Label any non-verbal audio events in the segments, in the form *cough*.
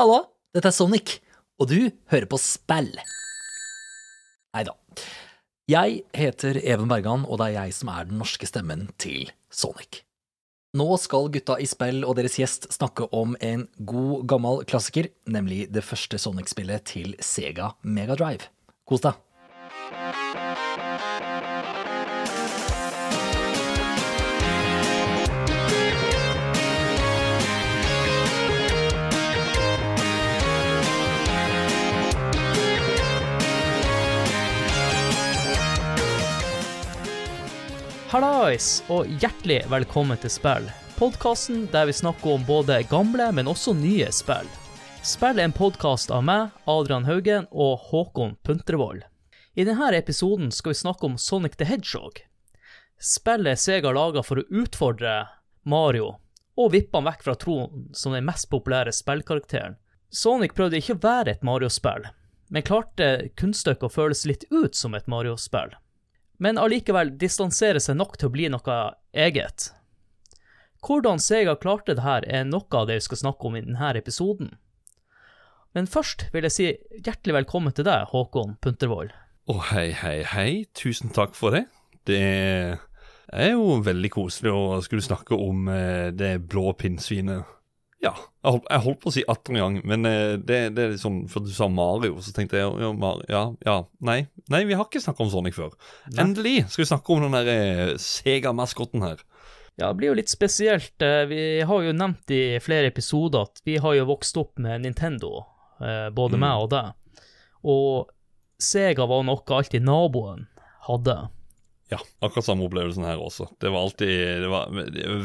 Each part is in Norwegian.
Hallo, dette er Sonic, og du hører på spill. Nei da. Jeg heter Even Bergan, og det er jeg som er den norske stemmen til Sonic. Nå skal gutta i spill og deres gjest snakke om en god, gammel klassiker, nemlig det første Sonic-spillet til Sega Megadrive. Kos deg. Hallais, og hjertelig velkommen til Spill. Podkasten der vi snakker om både gamle, men også nye spill. Spill er en podkast av meg, Adrian Haugen og Håkon Puntervold. I denne episoden skal vi snakke om Sonic the Hedgehog. Spillet Sega laga for å utfordre Mario, og vippe han vekk fra tronen som den mest populære spillkarakteren. Sonic prøvde ikke å være et Mario-spill, men klarte kunststykket å føles litt ut som et Mario-spill men allikevel distansere seg nok til å bli noe eget. Hvordan Sega klarte det her, er noe av det vi skal snakke om i denne episoden. Men først vil jeg si hjertelig velkommen til deg, Håkon Puntervold. Å, oh, hei, hei, hei. Tusen takk for det. Det er jo veldig koselig å skulle snakke om eh, det blå pinnsvinet ja, jeg holdt, jeg holdt, på å si atter en gang, men eh, det, det, er sånn For du sa Mario, så tenkte jeg ja, ja, ja nei, nei, vi har ikke snakka om Sonic før. Nei. Endelig skal vi snakke om den der eh, Sega-maskotten her. Ja, det blir jo litt spesielt. Eh, vi har jo nevnt i flere episoder at vi har jo vokst opp med Nintendo, både mm. meg og deg. Og Sega var noe alltid naboen hadde. Ja, akkurat samme opplevelsen her også. Det var alltid Det var,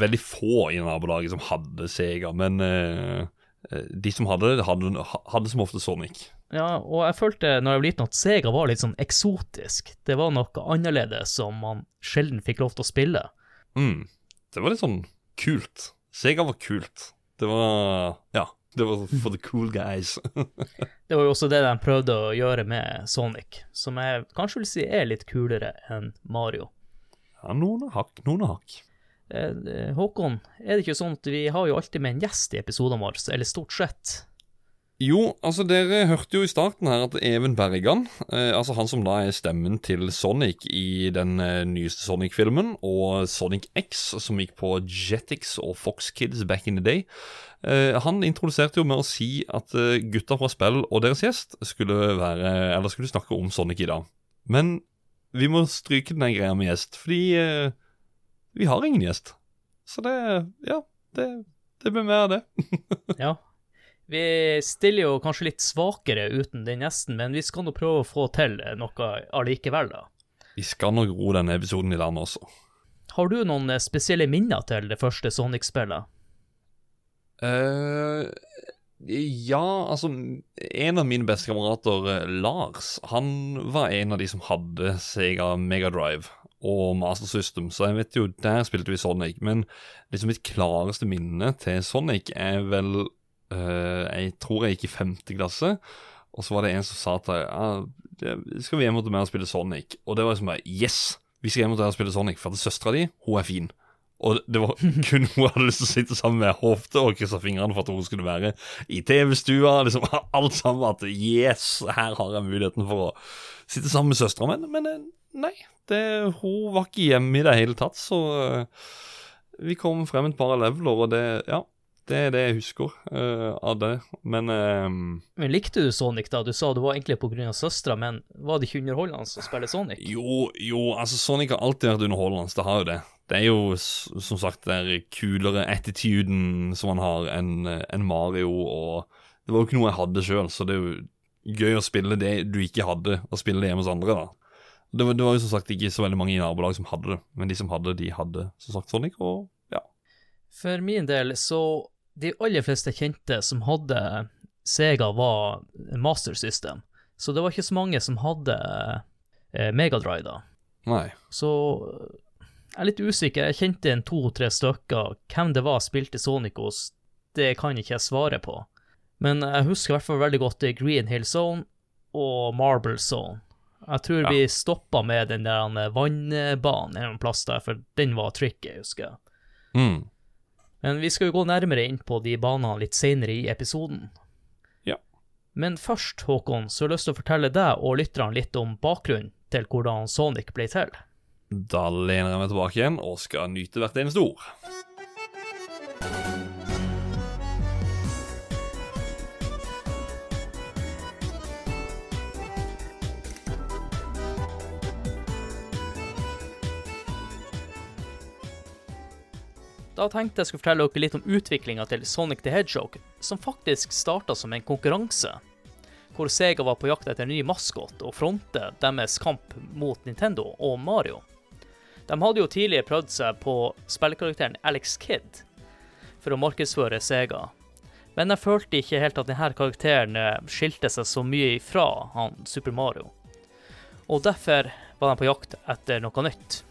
veldig få i nabolaget som hadde Sega, men uh, de som hadde det, hadde, hadde, som ofte Sonic. Ja, og jeg følte når jeg var liten at Sega var litt sånn eksotisk. Det var noe annerledes som man sjelden fikk lov til å spille. Mm. Det var litt sånn kult. Sega var kult. Det var Ja. Det var for the cool guys. *laughs* det var jo også det de prøvde å gjøre med Sonic, som jeg kanskje vil si er litt kulere enn Mario. Ja, noen har hakk, noen har hakk. Eh, eh, Håkon, er det ikke sånn at vi har jo alltid med en gjest i episodene våre, eller stort sett? Jo, altså dere hørte jo i starten her at Even Bergan, eh, altså han som da er stemmen til Sonic i den eh, nyeste Sonic-filmen, og Sonic X, som gikk på Jetix og Fox Kids back in the day, han introduserte jo med å si at eh, gutta fra spill og deres gjest skulle være, eller skulle snakke om Sonic i dag. Men vi må stryke den greia med gjest, fordi eh, vi har ingen gjest. Så det, ja, det, det blir mer av det. *laughs* ja. Vi stiller jo kanskje litt svakere uten den gjesten, men vi skal nå prøve å få til noe allikevel, da. Vi skal nok ro denne episoden i land også. Har du noen eh, spesielle minner til det første Sonic-spillet? Uh, ja, altså En av mine bestekamerater, kamerater, Lars, han var en av de som hadde Sega Megadrive og Master System, så jeg vet jo, der spilte vi Sonic. Men liksom mitt klareste minne til Sonic er vel Uh, jeg tror jeg gikk i femte klasse, og så var det en som sa til meg ja, skal vi hjem til meg og spille Sonic. Og det var liksom bare Yes! Vi skal hjem til deg og spille Sonic, for søstera di, hun er fin. Og det var *laughs* kun hun hadde lyst til å sitte sammen med. hofte og krysse fingrene for at hun skulle være i TV-stua. Liksom *laughs* alt sammen. At yes, her har jeg muligheten for å sitte sammen med søstera. Men, men eh, nei, det, hun var ikke hjemme i det hele tatt. Så uh, vi kom frem et par leveler, og det Ja, det er det jeg husker uh, av det, men uh, Men likte du Sonic, da? Du sa det var egentlig pga. søstera, men var det ikke underholdende å spille Sonic? Jo, jo, altså Sonic har alltid vært underholdende, det har jo det. Det er jo som sagt den kulere attituden som han har enn en Mario, og det var jo ikke noe jeg hadde sjøl, så det er jo gøy å spille det du ikke hadde, og spille det hjemme hos andre, da. Det var, det var, jo som sagt ikke så veldig mange i nabolaget som hadde det, men de som hadde, de hadde som sagt Sonic, og ja. For min del så de aller fleste kjente som hadde Sega, var Master System. Så det var ikke så mange som hadde eh, Megadrive da. Nei. Så jeg er litt usikker. Jeg kjente en to-tre stykker. Hvem det var spilte Sonic hos, det kan ikke jeg svare på. Men jeg husker i hvert fall veldig godt Green Hill Zone og Marble Zone. Jeg tror ja. vi stoppa med den der vannbanen en plass der, for den var tricky, husker jeg. Mm. Men vi skal jo gå nærmere inn på de banene litt senere i episoden. Ja. Men først, Håkon, så har jeg lyst til å fortelle deg og lytterne litt om bakgrunnen til hvordan Sonic ble til. Da lener jeg meg tilbake igjen og skal nyte hvert eneste ord. Da tenkte jeg skulle fortelle dere litt om utviklinga til Sonic the Hedgehog, som faktisk starta som en konkurranse, hvor Sega var på jakt etter en ny maskot og fronte deres kamp mot Nintendo og Mario. De hadde jo tidligere prøvd seg på spillekarakteren Alex Kidd for å markedsføre Sega, men jeg følte ikke helt at denne karakteren eh, skilte seg så mye ifra han Super Mario. Og derfor var de på jakt etter noe nytt.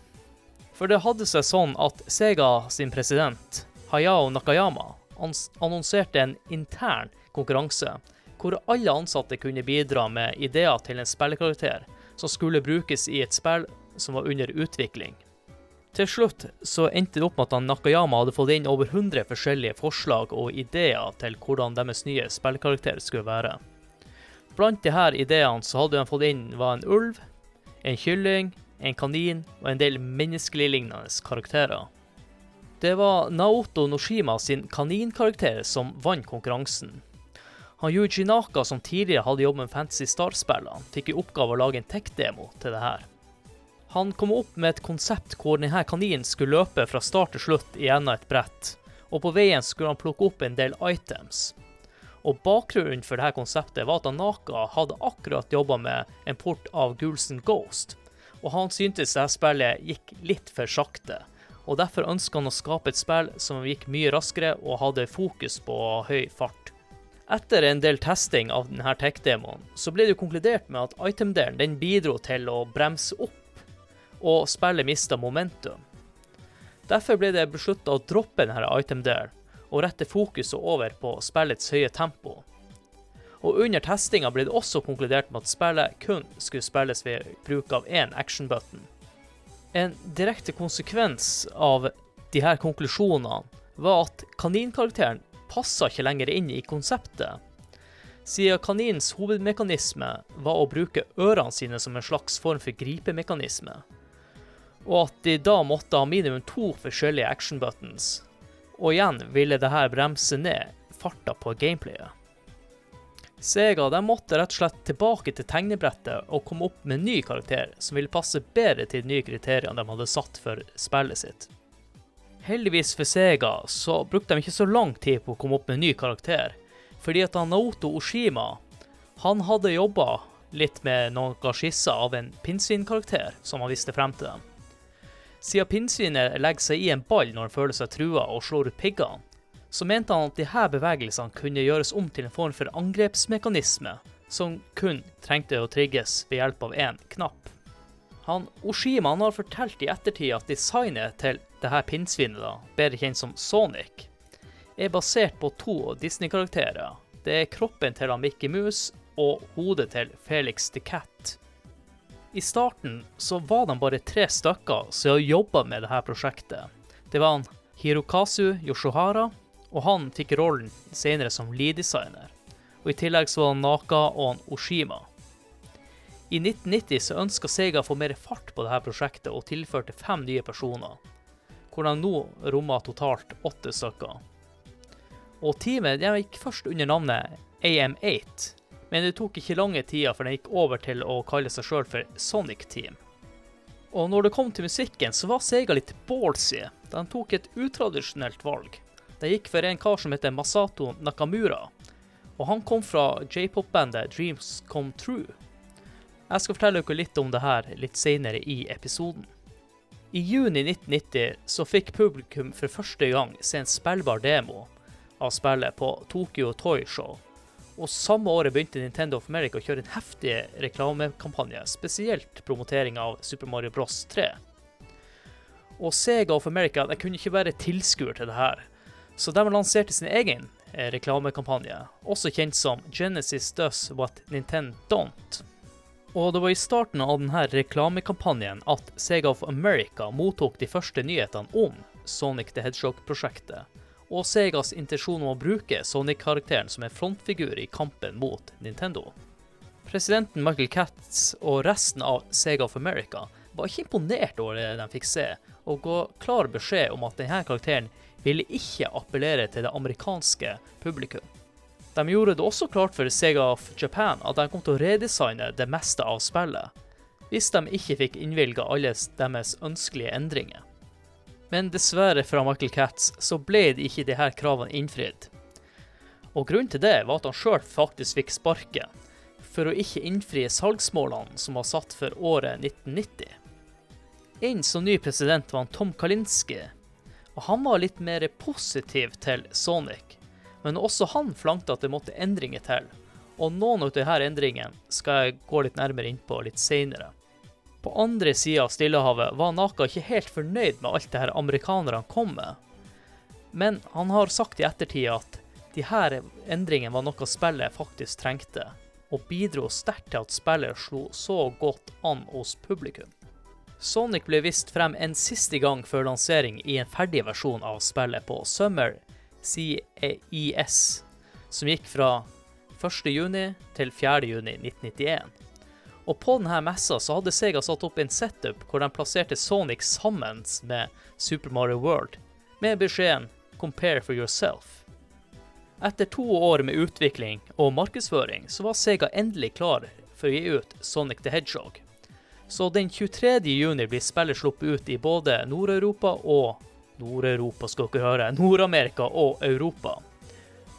For det hadde seg sånn at Sega sin president, Hayao Nakayama, annonserte en intern konkurranse hvor alle ansatte kunne bidra med ideer til en spillekarakter som skulle brukes i et spill som var under utvikling. Til slutt så endte det opp med at han Nakayama hadde fått inn over 100 forskjellige forslag og ideer til hvordan deres nye spillkarakter skulle være. Blant her ideene så hadde de fått inn var en ulv, en kylling, en kanin og en del menneskelig lignende karakterer. Det var Naoto Noshima sin kaninkarakter som vant konkurransen. Han Yuji Naka, som tidligere hadde jobbet med Fantasy Star-spillene, fikk i oppgave å lage en tech-demo til det her. Han kom opp med et konsept hvor denne kaninen skulle løpe fra start til slutt gjennom et brett, og på veien skulle han plukke opp en del items. Og bakgrunnen for dette konseptet var at Naka hadde akkurat jobba med en port av Gulsen Ghost, og han syntes dette spillet gikk litt for sakte. Og derfor ønska han å skape et spill som gikk mye raskere og hadde fokus på høy fart. Etter en del testing av denne tech-demoen, så ble det konkludert med at item-delen bidro til å bremse opp, og spillet mista momentum. Derfor ble det beslutta å droppe denne item-delen, og rette fokuset over på spillets høye tempo. Og under testinga ble det også konkludert med at spillet kun skulle spilles ved bruk av én action button. En direkte konsekvens av de her konklusjonene var at kaninkarakteren passa ikke lenger inn i konseptet, siden kaninens hovedmekanisme var å bruke ørene sine som en slags form for gripemekanisme, og at de da måtte ha minimum to forskjellige action buttons, og igjen ville det her bremse ned farta på gameplayet. Sega de måtte rett og slett tilbake til tegnebrettet og komme opp med en ny karakter som ville passe bedre til de nye kriteriene de hadde satt for spillet sitt. Heldigvis for Sega så brukte de ikke så lang tid på å komme opp med en ny karakter, fordi at Naoto Oshima han hadde jobba litt med noen skisser av en pinnsvinkarakter som han visste frem til dem. Siden pinnsvinet legger seg i en ball når han føler seg trua og slår ut piggene, så mente han at disse bevegelsene kunne gjøres om til en form for angrepsmekanisme, som kun trengte å trigges ved hjelp av én knapp. Han Oshima han har fortalt i ettertid at designet til dette pinnsvinet, bedre kjent som Sonic, er basert på to Disney-karakterer. Det er kroppen til han Mickey Mouse og hodet til Felix the Cat. I starten så var de bare tre stykker som jobba med dette prosjektet. Det var han Hirokazu Yoshohara, og han fikk rollen senere som lead-designer. Og I tillegg så var han Naka og han Oshima. I 1990 så ønska Sega å få mer fart på dette prosjektet og tilførte fem nye personer, hvor de nå rommer totalt åtte stykker. Og teamet gikk først under navnet AM8, men det tok ikke lange tida før den gikk over til å kalle seg sjøl for Sonic Team. Og når det kom til musikken, så var Sega litt ballsy. De tok et utradisjonelt valg. De gikk for en kar som heter Masato Nakamura, og han kom fra j-pop-bandet Dreams Come True. Jeg skal fortelle dere litt om det her litt senere i episoden. I juni 1990 så fikk publikum for første gang se en spillbar demo av spillet på Tokyo Toy Show. Og samme året begynte Nintendo of America å kjøre en heftig reklamekampanje, spesielt promotering av Super Mario Bros. 3. Og Sega of America de kunne ikke være tilskuer til det her, så de lanserte sin egen eh, reklamekampanje, også kjent som Genesis Does What Nintendo Don't. Og det var i starten av denne reklamekampanjen at Sega of America mottok de første nyhetene om Sonic the Hedgehog-prosjektet, og Segas intensjon om å bruke Sonic-karakteren som en frontfigur i kampen mot Nintendo. Presidenten Michael Katz og resten av Sega of America var ikke imponert over det de fikk se, og ga klar beskjed om at denne karakteren ville ikke appellere til det amerikanske publikum. De gjorde det også klart for Sega of Japan at de kom til å redesigne det meste av spillet, hvis de ikke fikk innvilga alle deres ønskelige endringer. Men dessverre fra Michael Katz så ble det ikke de her kravene innfridd. Og grunnen til det var at han sjøl faktisk fikk sparken, for å ikke innfri salgsmålene som var satt for året 1990. Inn som ny president var han Tom Kalinski, og han var litt mer positiv til Sonic. Men også han flankte at det måtte endringer til, og noen av disse endringene skal jeg gå litt nærmere inn på litt seinere. På andre sida av Stillehavet var Naka ikke helt fornøyd med alt det her amerikanerne kom med. Men han har sagt i ettertid at de her endringene var noe spillet faktisk trengte, og bidro sterkt til at spillet slo så godt an hos publikum. Sonic ble vist frem en siste gang før lansering i en ferdig versjon av spillet på Summer CES, som gikk fra 1.6 til 4.6.1991. Og på denne messa så hadde Sega satt opp en setup hvor de plasserte Sonic sammen med Super Mario World, med beskjeden 'Compare for yourself'. Etter to år med utvikling og markedsføring, så var Sega endelig klar for å gi ut Sonic the Hedgehog. Så den 23. juni blir spillet sluppet ut i både Nord-Europa og Nord-Europa, skal dere høre. Nord-Amerika og Europa.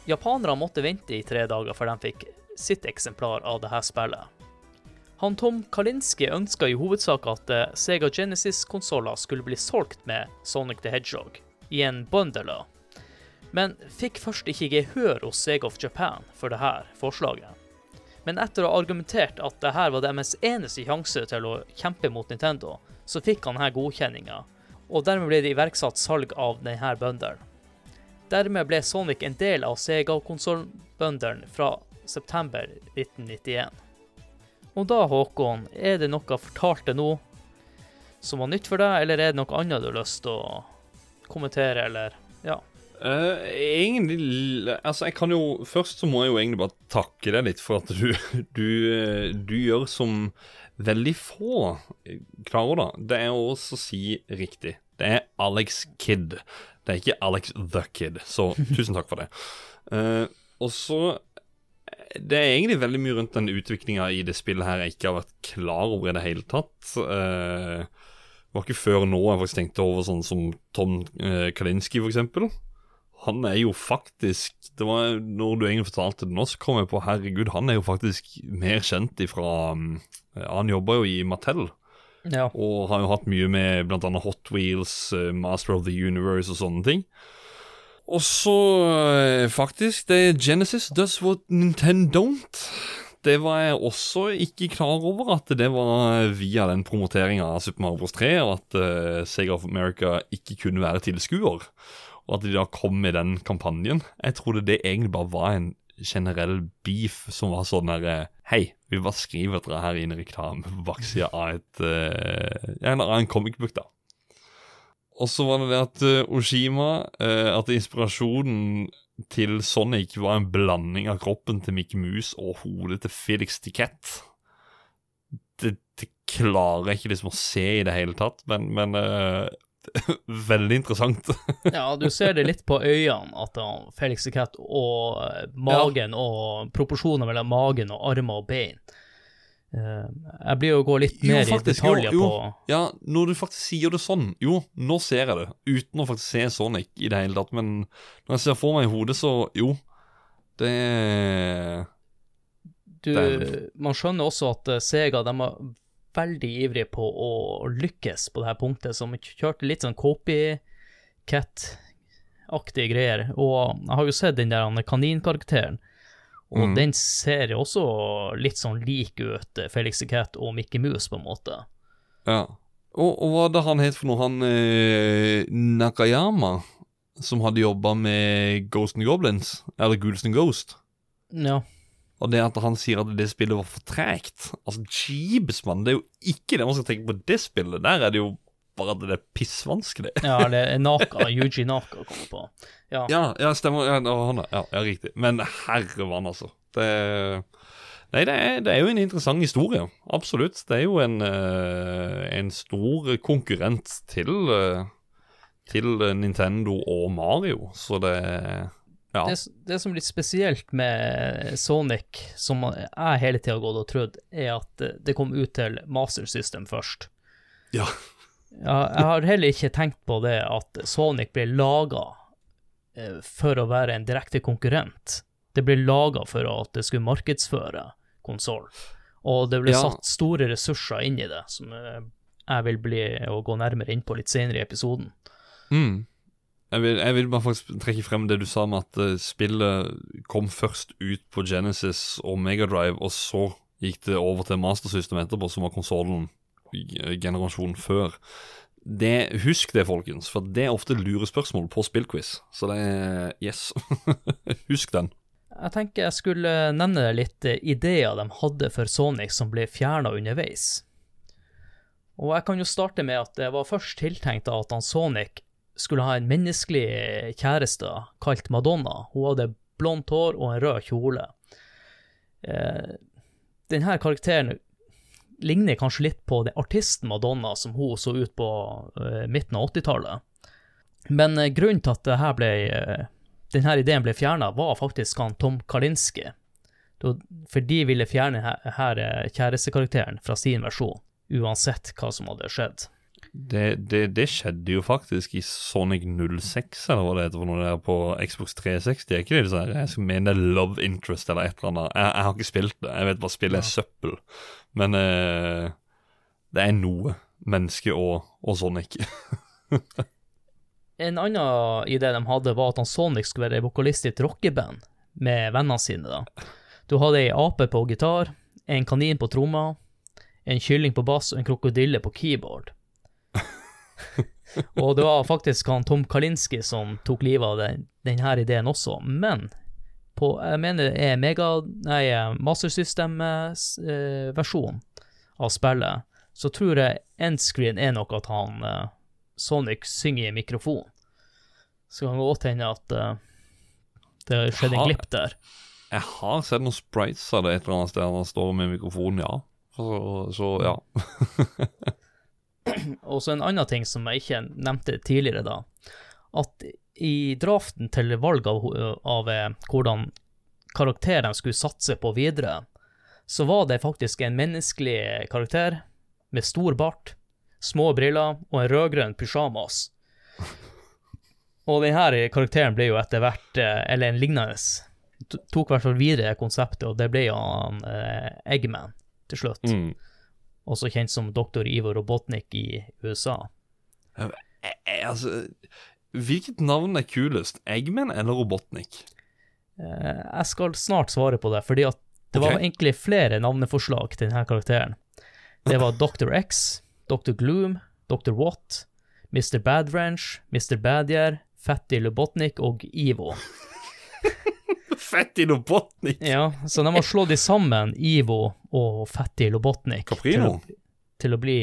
Japanerne måtte vente i tre dager før de fikk sitt eksemplar av dette spillet. Han Tom Kalinski ønska i hovedsak at eh, Sega Genesis-konsoller skulle bli solgt med Sonic the Hedgehog i en bundle, men fikk først ikke gehør hos Sega of Japan for dette forslaget. Men etter å ha argumentert at dette var deres eneste sjanse til å kjempe mot Nintendo, så fikk han denne godkjenninga, og dermed ble det iverksatt salg av denne bundelen. Dermed ble Sonic en del av Sega-konsollbundlen fra september 1991. Og da, Håkon, er det noe fortalte nå som var nytt for deg, eller er det noe annet du har lyst til å kommentere, eller ja? Uh, egentlig Altså, jeg kan jo Først så må jeg jo egentlig bare takke deg litt for at du, *laughs* du, du gjør som veldig få klarer, da. Det er å også si riktig. Det er Alex Kid. Det er ikke Alex the Kid, så tusen takk for det. Uh, og så det er egentlig veldig mye rundt den utviklinga i det spillet her jeg ikke har vært klar over i det hele tatt. Uh, det var ikke før nå jeg faktisk tenkte over sånn som Tom uh, Kalinski, for eksempel. Han er jo faktisk det var Når du egentlig fortalte det nå, så kom jeg på herregud, han er jo faktisk mer kjent ifra um, Han jobber jo i Mattel. Ja. Og har jo hatt mye med bl.a. Hot Wheels, uh, Master of the Universe og sånne ting. Og så eh, faktisk Det Genesis does what Nintendo don't. Det var jeg også ikke klar over, at det var via den promoteringa av Super Mario Bros. 3 at uh, Sega of America ikke kunne være tilskuer. Og at de da kom med den kampanjen. Jeg trodde det egentlig bare var en generell beef som var sånn der Hei, vi bare skriver dere her i reklame på baksida av et uh, en, en comic book, da. Og så var det det at uh, Oshima uh, At inspirasjonen til Sonic var en blanding av kroppen til Mickey Mouse og hodet til Felix Tiquette. Det, det, klarer jeg ikke liksom å se i det hele tatt, men, men uh, *laughs* Veldig interessant. *laughs* ja, du ser det litt på øynene, at uh, Felix Tiquette og magen ja. og proporsjoner mellom magen og armer og bein jeg blir jo å gå litt mer jo, faktisk, i detaljer jo, jo. på Ja, når du faktisk sier det sånn Jo, nå ser jeg det, uten å faktisk se Sonic i det hele tatt. Men når jeg ser for meg i hodet, så jo. Det Du, det Man skjønner også at eh, Sega de var veldig ivrige på å lykkes på det her punktet, som kjørte litt sånn copycat-aktige greier. Og jeg har jo sett den der kaninkarakteren. Og mm. den ser jo også litt sånn lik ut, eh, Felix the Cat og Mickey Mouse, på en måte. Ja. Og, og hva det han het for noe? Han eh, Nakayama, som hadde jobba med Ghost and Goblins, eller Ghouls and Ghost. Ja. Og det at han sier at det spillet var for tregt Altså, jeebs, mann. Det er jo ikke det man skal tenke på det spillet. Der er det jo bare at det er pissvanskelig. Ja, det er Naka, Yuji Naka kommer på. Ja. Ja, ja stemmer. Ja, ja, ja, riktig. Men herre vann, altså. Det Nei, det er, det er jo en interessant historie. Absolutt. Det er jo en, eh, en stor konkurrent til, eh, til Nintendo og Mario, så det Ja. Det, det som er litt spesielt med Sonic, som jeg hele tida har gått og trodd, er at det kom ut til Master System først. ja. Ja, jeg har heller ikke tenkt på det at Sonic ble laga for å være en direkte konkurrent. Det ble laga for at det skulle markedsføre konsollen. Og det ble Ja. satt store ressurser inn i det, som eh, jeg vil bli å gå nærmere inn på litt senere i episoden. Mm. Jeg, vil, jeg vil bare faktisk trekke frem det du sa med at eh, spillet kom først ut på Genesis og Megadrive, og så gikk det over til Master System etterpå, som var konsollen generasjonen før. Det, husk det, folkens, for det er ofte lurespørsmål på spillquiz. Så det er Yes. *laughs* husk den. Jeg tenker jeg skulle nevne litt eh, ideer de hadde for Sonic som ble fjerna underveis. Og jeg kan jo starte med at det var først tiltenkt at han Sonic skulle ha en menneskelig kjæreste kalt Madonna. Hun hadde blondt hår og en rød kjole. Eh, denne karakteren ligner kanskje litt på den artisten Madonna som hun så ut på eh, midten av 80-tallet. Men eh, grunnen til at det ble eh, denne ideen ble fjerna, var faktisk han Tom Kalinski. For de ville fjerne eh, kjærestekarakteren fra sin versjon, uansett hva som hadde skjedd. Det, det, det skjedde jo faktisk i Sonic 06, eller hva det heter for noe der på Xbox 360. Er ikke det sånn, jeg skal mene Love Interest eller et eller annet. Jeg, jeg har ikke spilt det, jeg vet bare spillet er søppel. Men eh, det er noe. Menneske og, og Sonic. *laughs* En annen idé de hadde, var at han Sonic skulle være vokalist i et rockeband med vennene sine. da. Du hadde ei ape på gitar, en kanin på tromma, en kylling på bass og en krokodille på keyboard. *laughs* og det var faktisk han Tom Kalinski som tok livet av den, denne ideen også, men på, jeg mener det er Mega, nei, Master System-versjonen av spillet, så tror jeg endscreen er nok at han eh, Sonic synger i mikrofon. Så kan det godt hende at eh, det skjedde en glipp der. Jeg har sett noen sprites av det et eller annet sted han står med mikrofon, ja. Så, så ja. *laughs* Og så en annen ting som jeg ikke nevnte tidligere, da. At i draften til valg av, av eh, hvordan karakter de skulle satse på videre, så var det faktisk en menneskelig karakter med stor bart, små briller og en rødgrønn pysjamas. Og denne karakteren ble jo etter hvert, eh, eller en lignende, tok i hvert fall videre konseptet, og det ble jo han eh, Eggman til slutt Mm. Også kjent som Dr. Ivo Robotnik i USA. Eh, eh, altså, hvilket navn er kulest? Eggman eller Robotnik? Eh, jeg skal snart svare på det, fordi at det var egentlig flere navneforslag til denne karakteren. Det var Dr. X, Dr. Gloom, Dr. Watt, Mr. Badwrench, Mr. Badger, Fatty Lubotnik og Ivo. *laughs* Fett Lobotnik. Ja, så de har slått de sammen, Ivo og Fetti Lobotnik, til å, til å bli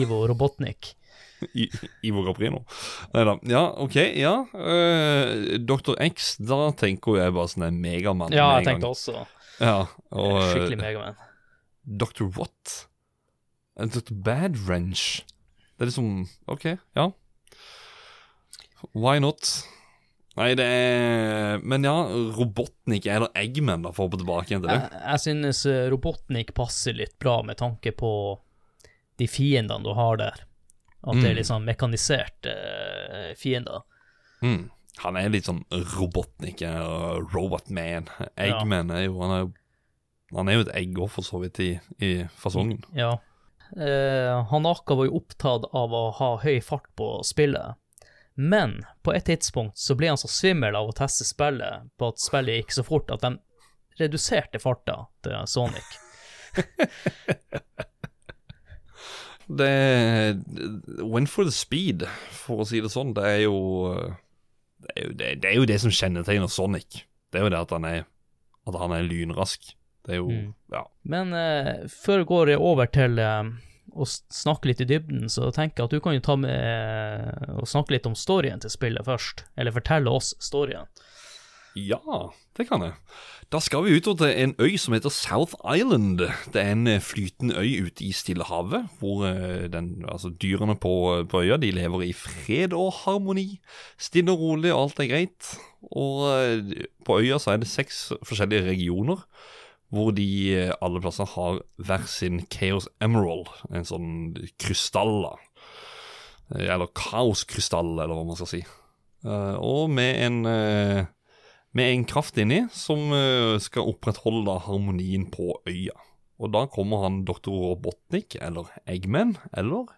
Ivo Robotnik. I, Ivo Caprino. Nei da. Ja, OK, ja. Uh, Dr. X, da tenker jeg bare sånn en megamann Ja, jeg tenkte også Ja, og eh, skikkelig Megaman. Dr. What? Eh, Dr. Bad Wrench. Det er liksom OK, ja. Why not? Nei, det er Men ja, Robotnik eller Eggman, da, for å gå tilbake igjen til det. Jeg, jeg synes eh, Robotnik passer litt bra med tanke på de fiendene du har der. At det er Mm. litt sånn mekaniserte uh, fiender. Mm. Han er litt sånn Robotnik, og Robotman. Eggman er jo Han er jo, han er jo et egg òg, for så vidt, i, i fasongen. Ja. Eh, Hanaka var jo opptatt av å ha høy fart på spillet, men på et tidspunkt så ble han så svimmel av å teste spillet på at spillet gikk så fort at de reduserte farta til Sonic. *laughs* Det Went for the speed, for å si det sånn. Det er jo Det er jo det, det, er jo det som kjennetegner Sonic. Det er jo det at han er At han er lynrask. Det er jo Mm. Ja. Men uh, før jeg over til eh, s- snakke litt i dybden, så tenker jeg at du kan jo ta med og snakke litt om storyen til spillet først. Eller fortelle oss storyen. Ja, det kan jeg. Da skal vi utover til en øy som heter South Island. Det er en eh, flytende øy ute i Stillehavet, hvor eh, den, altså, dyrene på, på øya de lever i fred og harmoni. Stille og rolig, og alt er greit. Og eh, på øya så er det seks forskjellige regioner, hvor de eh, alle plasser har hver sin Chaos Emerald, en sånn krystall, da. Eh, Eller kaoskrystall, eller hva man skal si. Eh, og med en med en kraft inni som skal opprettholde harmonien på øya. Og da kommer han doktor Robotnik, eller Eggman, eller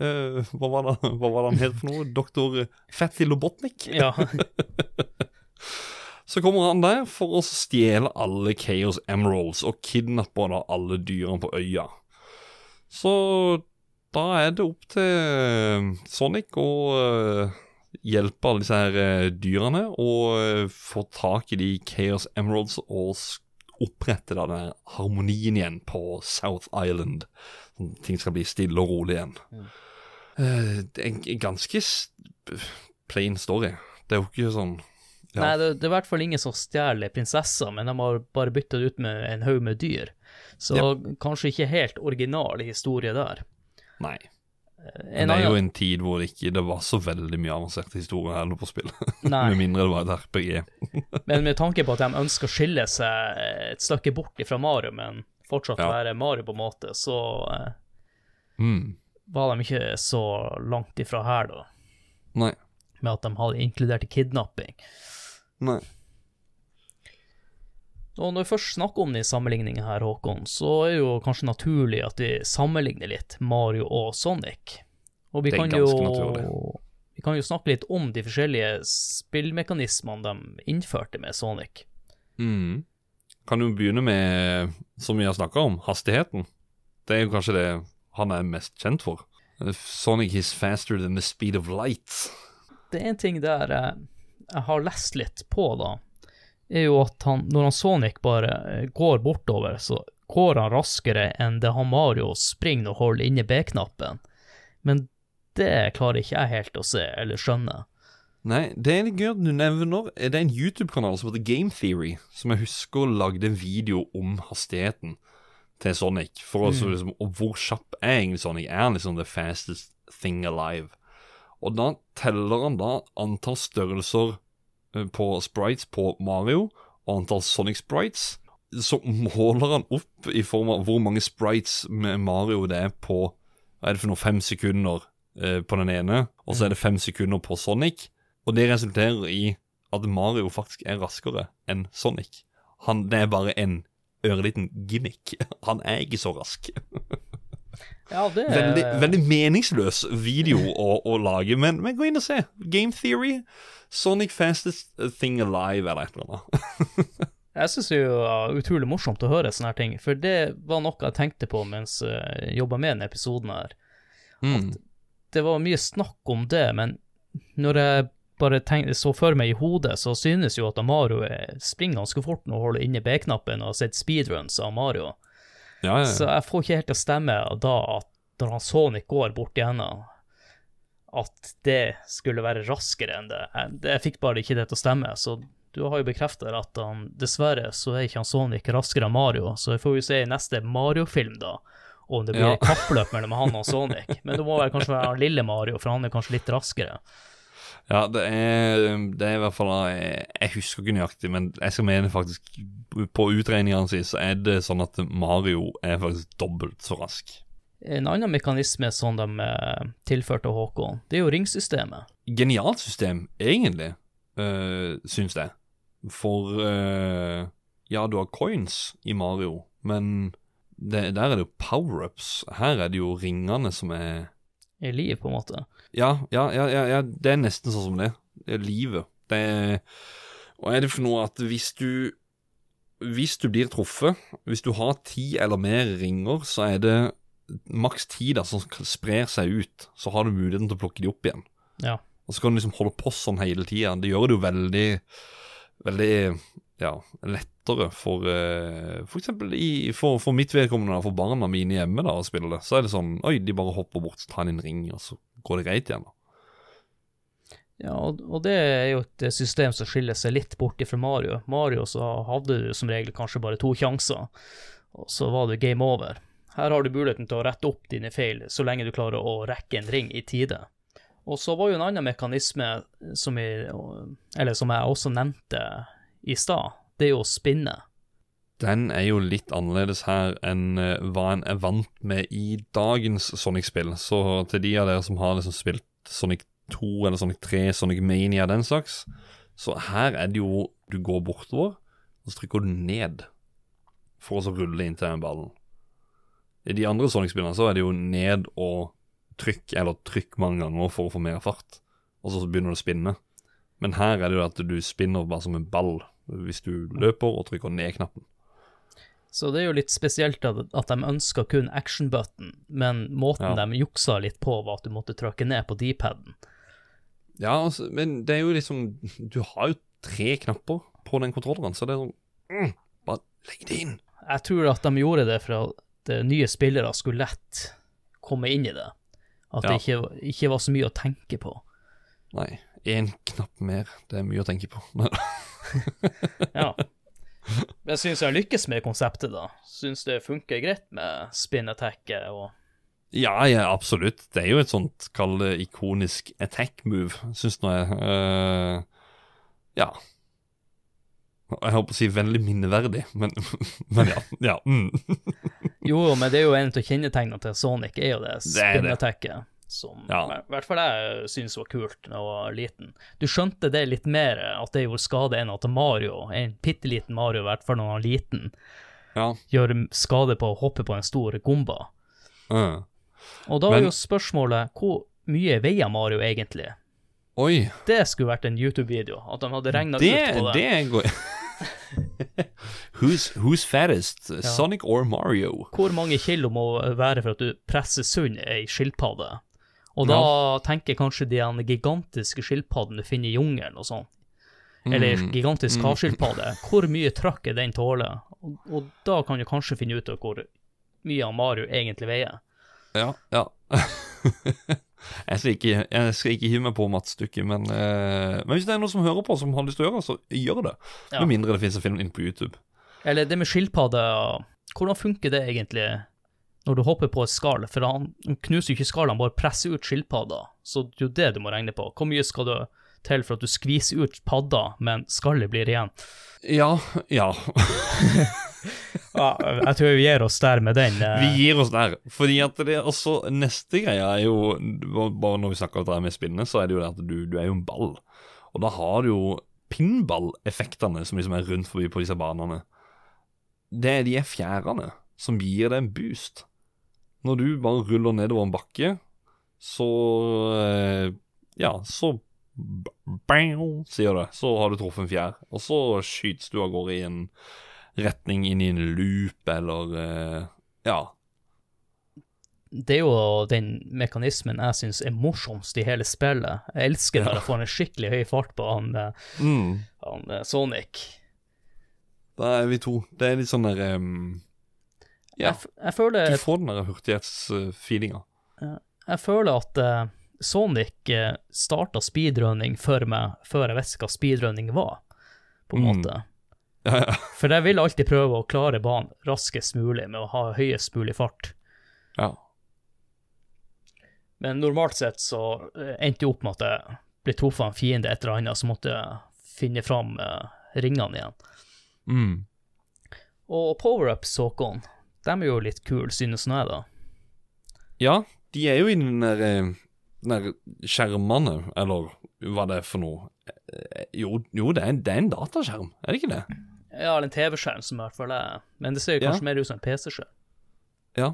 uh, hva, var det, hva var det han het for noe? Doktor Fatty Lobotnik? Ja. *laughs* Så kommer han der for å stjele alle Chaos Emeralds og kidnappe da alle dyrene på øya. Så da er det opp til eh, Sonic å uh, hjelpe alle disse her uh, dyrene og uh, få tak i de Chaos Emeralds og opprette da den harmonien igjen på South Island. Sånn ting skal bli stille og rolig igjen. Eh, det er en ganske plain story. Det er jo ikke sånn Ja. Nei, det, det er i hvert fall ingen som stjeler prinsesser, men de har bare bytta det ut med en haug med dyr. Så Ja. kanskje ikke helt original historie der. Nei. En Men det er jo en tid hvor det ikke det var så veldig mye avanserte historier heller på spill. *laughs* Med mindre det var et RPG. *laughs* Men med tanke på at de ønsker å skille seg et stykke bort fra Mario, men fortsatt Ja. være Mario på en måte, så eh, Mm. var de ikke så langt ifra her, da. Nei. Med at de hadde inkludert kidnapping. Nei. Og når vi først snakker om de sammenligningene her, Håkon, så er det jo kanskje naturlig at vi sammenligner litt Mario og Sonic. Og vi Det er kan jo naturlig. Vi kan jo snakke litt om de forskjellige spillmekanismene de innførte med Sonic. Mm. Kan du begynne med, som vi har snakka om, hastigheten? Det er jo kanskje det han er mest kjent for. Sonic is faster than the speed of light. Det er en ting der jeg, har lest litt på, da, er jo at han, når han Sonic bare eh, går bortover, så går han raskere enn det han Mario springer og holder inne B-knappen. Men det klarer ikke jeg helt å se eller skjønne. Nei, det er litt gøy at du nevner Det er en YouTube-kanal som heter Game Theory, som jeg husker lagde en video om hastigheten til Sonic. For mm. så liksom, Og hvor kjapp er egentlig Sonic? Er han liksom the fastest thing alive? Og da teller han da antall størrelser eh, på sprites på Mario, og antall Sonic sprites. Så måler han opp i form av hvor mange sprites med Mario det er på Hva er det for noe? Fem sekunder eh, på den ene, og så er det fem sekunder på Sonic. Og det resulterer i at Mario faktisk er raskere enn Sonic. Han, det er bare en ørliten gimmick. *laughs* Han er ikke så rask. *laughs* Ja, det er Veldig, veldig meningsløs video å, å lage, men, men gå inn og se. Game Theory. Sonic fastest thing alive, eller et eller annet. *laughs* Jeg syns det var utrolig morsomt å høre sånne her ting, for det var noe jeg tenkte på mens jeg jobba med denne episoden her. Mm. Det var mye snakk om det, men når jeg bare tenkte, så for meg i hodet, så synes jo at Mario er- springer ganske fort når hun holder inne B-knappen og har sett speedruns av Mario. Ja, ja, Så jeg får ikke helt til å stemme da at når han Sonic går bort igjennom, at det skulle være raskere enn det. Jeg, jeg fikk bare ikke det til å stemme, så du har jo bekreftet at han, dessverre så er ikke han Sonic raskere enn Mario, så vi får jo se i neste Mario-film da, om det blir Ja. kappløp mellom han og Sonic. Men det må vel kanskje være han lille Mario, for han er kanskje litt raskere. Ja det, er, det er i hvert fall Jeg, jeg husker ikke nøyaktig, men jeg skal mene faktisk På utregningene sine så er det sånn at Mario er faktisk dobbelt så rask. En annen mekanisme som de eh, tilførte Håkon, det er jo ringsystemet. Genialt system, egentlig, øh, syns jeg. For øh, ja, du har coins i Mario, men det, der er det jo power-ups. Her er det jo ringene som er I liv, på en måte. Ja, ja, ja, ja, det er nesten sånn som det. Det er livet. Det er Og er det for noe at hvis du Hvis du blir truffet, hvis du har ti eller mer ringer, så er det maks ti da som sprer seg ut. Så har du muligheten til å plukke de opp igjen. Ja. Og så kan du liksom holde på sånn hele tida. Det gjør det jo veldig Veldig ja, lett lettere for eh, eksempel for, for mitt vedkommende, for barna mine hjemme da, å spille det. Så er det sånn Oi, de bare hopper bort, tar en ring, og så går det greit igjen. da. Ja, og, det er jo et system som skiller seg litt bort fra Mario. Mario så hadde du som regel kanskje bare to sjanser, og så var det game over. Her har du muligheten til å rette opp dine feil så lenge du klarer å rekke en ring i tide. Og så var jo en annen mekanisme som, eller som jeg også nevnte i stad, det er jo å spinne. Den er jo litt annerledes her enn eh, hva en er vant med i dagens Sonic-spill. Så til de av dere som har liksom spilt Sonic 2 eller Sonic 3, Sonic Mania den slags, så her er det jo Du går bortover, og så trykker du ned for å så rulle inntil den ballen. I de andre Sonic-spillene så er det jo ned og trykk, eller trykk mange ganger for å få mer fart, og så begynner du å spinne. Men her er det jo at du spinner bare som en ball hvis du løper og trykker ned-knappen. Så det er jo litt spesielt at, de ønska kun action button, men måten Ja. de juksa litt på, var at du måtte trykke ned på D-paden. Ja, altså, men det er jo liksom Du har jo tre knapper på den kontrolleren, så det er sånn mm, Bare legg det inn. Jeg tror at de gjorde det for at eh, nye spillere skulle lett komme inn i det. At det ikke, ikke var så mye å tenke på. Nei, én knapp mer. Det er mye å tenke på. *laughs* Ja. Men jeg syns jeg har lykkes med konseptet, da. Syns det funker greit med spin attacket og ja, ja, absolutt. Det er jo et sånt, kall det ikonisk attack move, syns nå jeg. Uh, ja. Jeg holdt på å si veldig minneverdig, men, *laughs* men ja. ja mm. Jo, men det er jo en av kjennetegnene til Sonic, er jo det Det Som Ja. i hvert fall jeg syntes var kult da jeg var liten. Du skjønte det litt mer, at det gjorde skade enn at Mario, en bitte liten Mario, i hvert fall når han er liten, ja. gjør skade på å hoppe på en stor gomba. Uh. Og da Men- er jo spørsmålet hvor mye veier Mario egentlig? Oi. Det skulle vært en YouTube-video, at de hadde regna ut på det. det går *laughs* who's, who's fattest? Sonic or Mario? Hvor mange kilo må være for at du presser sund ei skilpadde? Og da tenker jeg kanskje de gigantiske skilpaddene du finner i jungelen og sånn. Eller Mm, gigantisk havskilpadde. Hvor mye trøkk er den tåler? Og, og da kan du kanskje finne ut av hvor mye Mario egentlig veier. Ja, ja. *laughs* jeg, skal ikke, jeg skal ikke hive meg på matstykket, men, eh, men hvis det er noen som hører på som har lyst til å gjøre det, så gjør det. Ja. Med mindre det finnes en film inne på YouTube. Eller det med skilpadde, hvordan funker det egentlig når du hopper på et skall? For han knuser jo ikke skallet, han bare presser ut skilpadda. Så det er jo det du må regne på. Hvor mye skal du til for at du skviser ut padda, men skallet blir igjen? Ja, ja. *laughs* Ja, jeg tror vi gir oss der med den. eh. Vi gir oss der. Fordi at det er også Neste greia er jo Bare når vi snakker om det med spinnet, så er det jo det at du, du er jo en ball. Og da har du jo pinball-effektene som liksom er rundt forbi på disse banene. Det er de fjærene som gir deg en boost. Når du bare ruller nedover en bakke, så eh, Ja, så bang, sier det. Så har du truffet en fjær. Og så skytes du av gårde i en retning inn i en loop, eller eh, Ja. Det er jo den mekanismen jeg syns er morsomst i hele spillet. Jeg elsker når jeg får en skikkelig høy fart på han, eh, Mm. han Sonic. Da er vi to. Det er litt sånn der ehm, Ja. Jeg, jeg, føler, Du får den der hurtighetsfeelinga. jeg føler at uh, Sonic uh, starta speedrunning for meg før jeg visste hva speedrunning var, på en Mm. måte. Ja, ja. For jeg vil alltid prøve å klare banen raskest mulig med å ha høyest mulig fart. ja. Men normalt sett så eh, endte jeg opp med at jeg ble truffet av en fiende et eller annet, så måtte jeg finne fram eh, ringene igjen. Mm. Og power-ups, Håkon, de er jo litt kule, synes nå jeg, da. ja, de er jo i den der, eh, der skjermene, eller hva det er for noe. Eh, Jo, jo det, er, det er en dataskjerm, er det ikke det? Ja, eller en TV-skjerm, som i hvert fall er Men det ser jo Ja. kanskje mer ut som en PC-skjerm. Ja.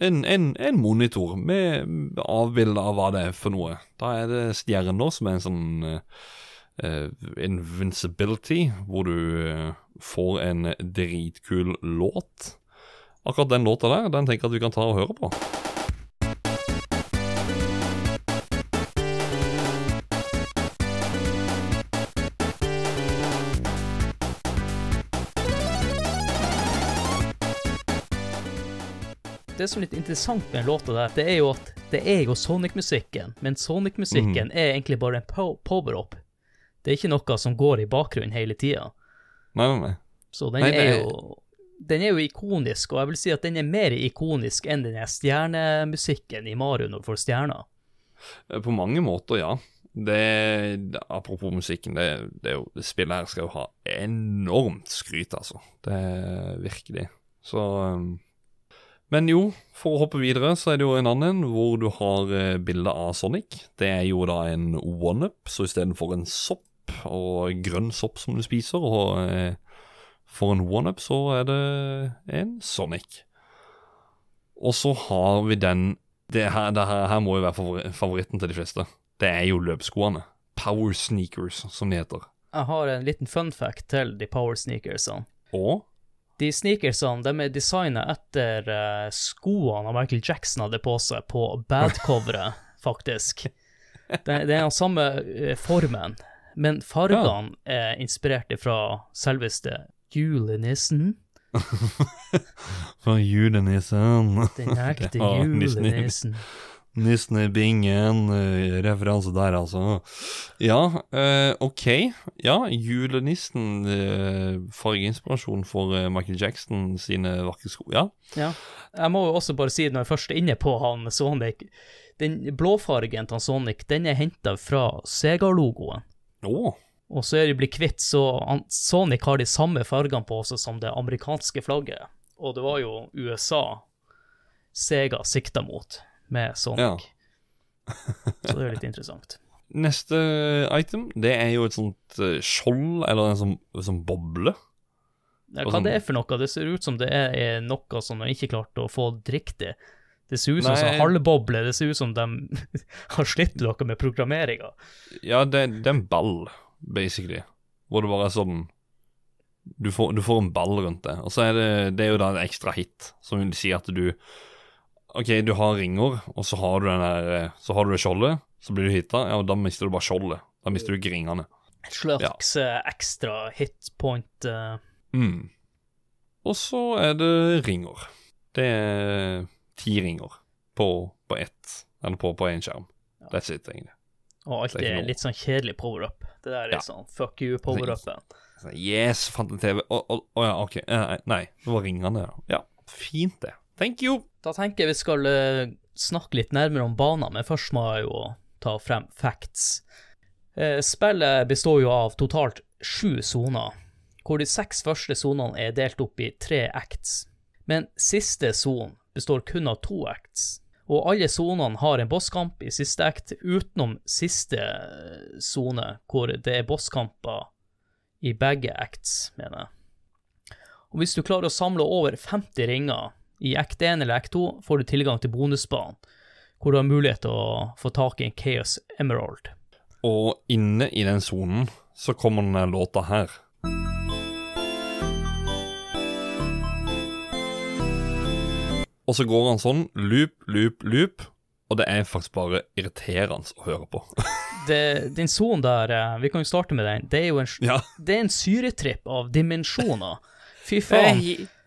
En, en, en monitor med avbilde av hva det er for noe. Da er det stjerner som er en sånn eh, invincibility, hvor du får en dritkul låt. Akkurat den låta der den tenker jeg at vi kan ta og høre på. Det som er litt interessant med den låta der, det er jo at det er jo Sonic-musikken, men Sonic-musikken mm. er egentlig bare en power-up. Det er ikke noe som går i bakgrunnen hele tida. Nei, nei, nei. Så den nei, er jo den er jo ikonisk, og jeg vil si at den er mer ikonisk enn den er stjernemusikken i Mario når du får stjerner. Eh, På mange måter, ja. Det, Apropos musikken, det, det, det spillet her skal jo ha enormt skryt, altså. Det er virkelig. Så um, Men jo, for å hoppe videre, så er det jo en annen hvor du har eh, bilde av Sonic. Det er jo da en one-up, så istedenfor en sopp og grønn sopp som du spiser, og eh, for en one-up så er det en Sonic. Og så har vi den det her, det her, her må jo være favoritten til de fleste. Det er jo løpsskoene. Power sneakers, som de heter. Jeg har en liten fun fact til de power sneakersene. Og De sneakersene de er designa etter eh, skoene Michael Jackson hadde på seg på Bad-coveret, *laughs* faktisk. Det, det er den samme eh, formen, men fargene er inspirert fra selveste julenissen. *laughs* fra julenissen Den ekte *laughs* Ja, julenissen. Nissen i bingen, eh, referanse der, altså. Ja, eh, OK. Ja, julenissen. Eh, fargeinspirasjon for Michael Jackson sine vakre sko. Ja. Ja. Jeg må jo også bare si, når jeg først er inne på han Sonic Den blåfargen til Sonic, den er henta fra Sega-logoen. Å. Og så er de blitt kvitt, så Sonic har de samme fargene på seg som det amerikanske flagget. Og det var jo USA Sega sikta mot med Sonic. *laughs* så det er litt interessant. Neste item, det er jo et sånt eh, skjold, eller en sånn, sånn boble. Ja, hva sånn- det er for noe? Det ser ut som det er, noe som de ikke klarte å få riktig. Det ser ut som en sånn halvboble, det ser ut som de *laughs* har slitt noe med programmeringa. Ja, det, det er en ball, basically. Hvor det bare er sånn du får, du får en ball rundt det. Og så er det, det er jo da en ekstra hit, som vil si at du OK, du har ringer, og så har du den der eh, Så har du det skjoldet, så blir du hitta, ja, og da mister du bare skjoldet. Da mister du ikke ringene. Et slags eh, ekstra hitpoint. Uh... Mm. Og så er det ringer. Det er ti ringer på, på ett, eller på, på én skjerm. That's it, egentlig. Og alltid Det er litt sånn kjedelig power-up. Det der er Ja. sånn fuck you power-upen. Så, Yes, fant en TV. Å ja, OK. Nei, det var ringene, ja. Ja, fint det. Thank you. Da tenker jeg vi skal eh, snakke litt nærmere om baner, men først må jeg jo ta frem facts. Eh, spillet består jo av totalt sju soner, hvor de seks første sonene er delt opp i tre acts. Men siste son består kun av to acts, og alle sonene har en bosskamp i siste act, utenom siste eh, sone, hvor det er bosskamper i begge acts, mener jeg. Og hvis du klarer å samle over 50 ringer i act 1 eller act 2, får du tilgang til bonusbanen, hvor du har mulighet til å få tak i en Chaos Emerald. Og inne i den sonen så kommer denne låta her. Og så går han sånn, loop, loop, loop, og det er faktisk bare irriterende å høre på. *laughs* Det, den sonen der, eh, vi kan jo starte med den, det er jo en, ja, det er en syretripp av dimensjoner. Fy faen.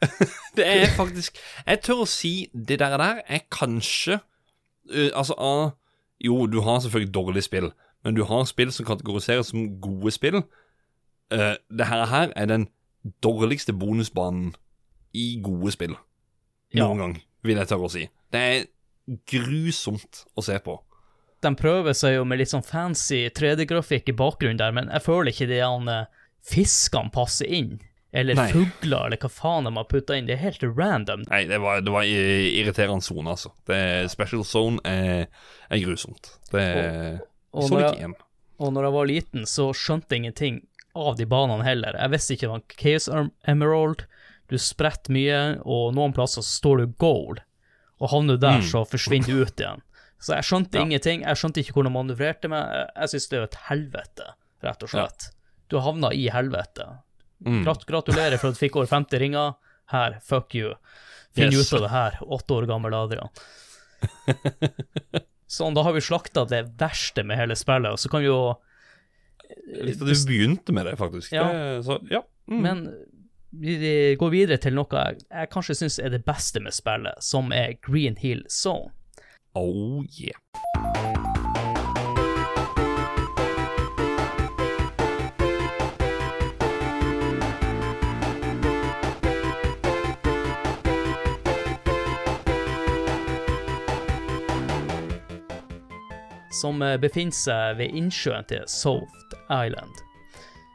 *laughs* det er faktisk Jeg tør å si det der der er kanskje uh, Altså, uh, jo, du har selvfølgelig dårlige spill, men du har spill som kategoriseres som gode spill. Uh, det her, her er den dårligste bonusbanen i gode spill. Ja. Noen gang, vil jeg tørre å si. Det er grusomt å se på. De prøver seg jo med litt sånn fancy 3D-grafikk i bakgrunnen der, men jeg føler ikke de han eh, fiskene passer inn. Eller Nei. fugler, eller hva faen de har putta inn. Det er helt random. Nei, det var, det var irriterende sone, altså. Det, special zone er, er grusomt. Det Og Så når jeg, igjen. og når jeg var liten, så skjønte jeg ingenting av de banene heller. Jeg visste ikke var Chaos Em- Emerald, du spretter mye, og noen plasser så står du goal, og havner du der, Mm. så forsvinner du ut igjen. Så jeg skjønte Ja. ingenting, jeg skjønte ikke hvordan man manøvrerte meg. Jeg- Jeg synes det er et helvete, rett og slett. Du havna i helvete. Mm. Gratulerer for at du fikk over 50 ringer. Her, fuck you. Finn Yes. ut av det her, åtte år gammel Adrian. *laughs* Sånn, da har vi slakta det verste med hele spillet, og så kan vi jo Litt at du begynte med det, faktisk. Ja. Det, så, ja. Mm. Men vi går videre til noe jeg, jeg kanskje syns er det beste med spillet, som er Green Hill Zone. Oh yeah. Som eh, befinner seg ved innsjøen til Soft Island.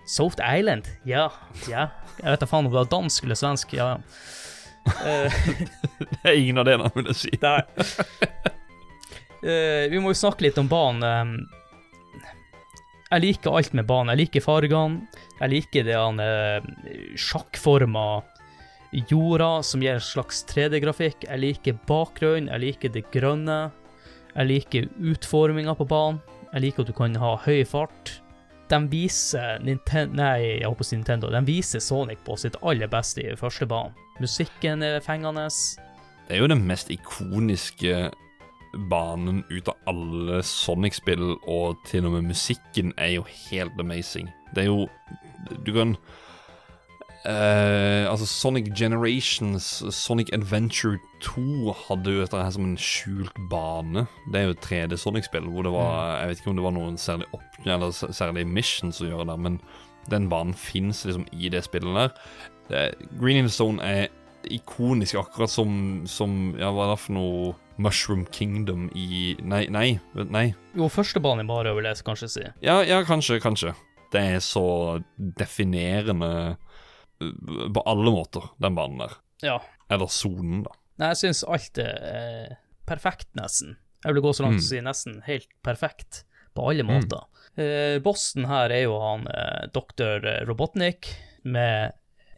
Soft Island? Ja, ja. Jeg vet da faen om det var dansk eller svensk. Ja, ja. *laughs* Det er ingen av delene, vil jeg si. Nei. Uh, vi må jo snakke litt om banen. Eh, Jeg liker alt med banen. Jeg liker fargene. Jeg liker det han uh, sjakkforma jorda som gir en slags 3D-grafikk. Jeg liker bakgrunnen. Jeg liker det grønne. Jeg liker utforminga på banen. Jeg liker at du kan ha høy fart. De viser Ninten Nei, jeg håper å si Nintendo. De viser Sonic på sitt aller beste i første banen. Musikken er fengende. Det er jo den mest ikoniske banen ut av alle Sonic-spill, og til og med musikken er jo helt amazing. Det er jo Du kan eh, Altså, Sonic Generations, Sonic Adventure 2 hadde jo dette her som en skjult bane. Det er jo et 3D Sonic-spill hvor det var Jeg vet ikke om det var noen særlig opp, eller særlig missions å gjøre der, men den banen fins liksom i det spillet der. Det, Green Hill Stone er ikonisk, akkurat som, som Ja, hva er det for noe Mushroom Kingdom i Nei, nei. nei. Jo, første banen i Mario vil jeg kanskje si. Ja, ja, kanskje, kanskje. Det er så definerende uh, på alle måter, den banen der. Ja. Eller sonen, da. Nei, jeg syns alt er eh, perfekt, nesten. Jeg vil gå så langt som å si nesten helt perfekt, på alle måter. Eh, bossen her er jo han eh, doktor Robotnik med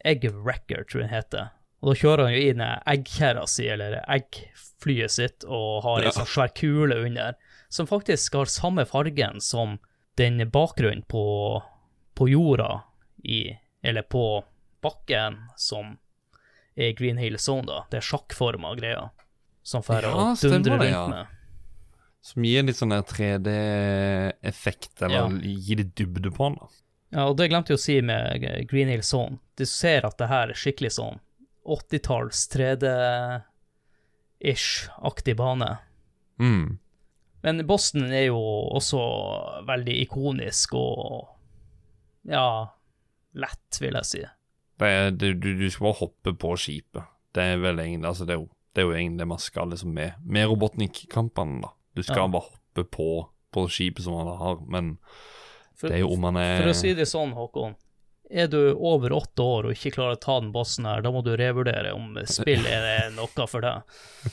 Egg Wrecker, tror jeg han heter. Og da kjører han jo inn eggkjerra si, eller eggflyet sitt, og har en Ja. sånn svær kule under, som faktisk har samme fargen som den bakgrunnen på, på jorda i Eller på bakken som er Green Hill Zone, da. Det er sjakkforma greier. Som får Ja, å dundre rundt ja. med. Som gir litt sånn der 3D-effekt, eller Ja. gir litt dybde på den. da. Ja, og det glemte jeg å si med Green Hill Zone. Du ser at det her er skikkelig sånn 80-talls 3D-ish-aktig bane. Mm. Men Boston er jo også veldig ikonisk og ja, lett, vil jeg si. Er, du, du skal bare hoppe på skipet. Det er vel egentlig Altså, det er jo, det er jo egentlig det man skal liksom med, med Robotnik-kampene, da. Du skal Ja. bare hoppe på, på skipet som man har, men For, det er jo om man er for å si det sånn, Håkon. Er du over åtte år og ikke klarer å ta den bossen her, da må du revurdere om spill er noe for deg.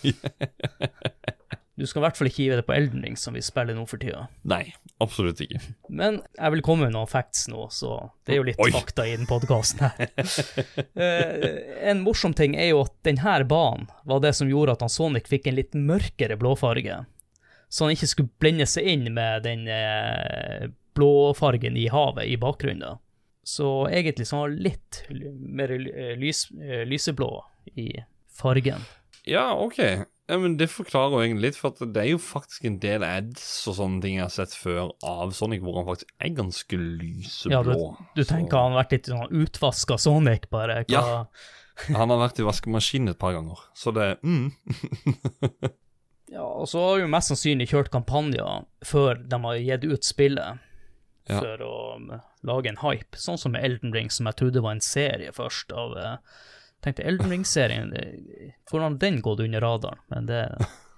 *laughs* Du skal i hvert fall ikke hive det på Elden Ring, som vi spiller nå for tida. Nei, absolutt ikke. *laughs* Men jeg vil komme med noen facts nå, så det er jo litt Oi. fakta i den podkasten her. uh, *laughs* en morsom ting er jo at denne banen var det som gjorde at han Sonic fikk en litt mørkere blåfarge. Så han ikke skulle blende seg inn med den uh, blåfargen i havet i bakgrunnen. Så egentlig så var han litt mer lys, uh, lyseblå i fargen. Ja, OK. Ja, men Det forklarer jo egentlig litt, for det er jo faktisk en del ads og sånne ting jeg har sett før av Sonic, hvor han faktisk er ganske lyseblå. Ja, du, du tenker han har vært litt sånn utvaska Sonic, bare? Hva? Ja. *laughs* Han har vært i vaskemaskinen et par ganger, så det mm. *laughs* Ja, og så har jo mest sannsynlig kjørt kampanjer før de har gitt ut spillet, Ja. for å lage en hype, sånn som med Elden Ring, som jeg trodde var en serie først av eh, tenkte Elden Ring-serien, hvordan den gått under radaren? Men det,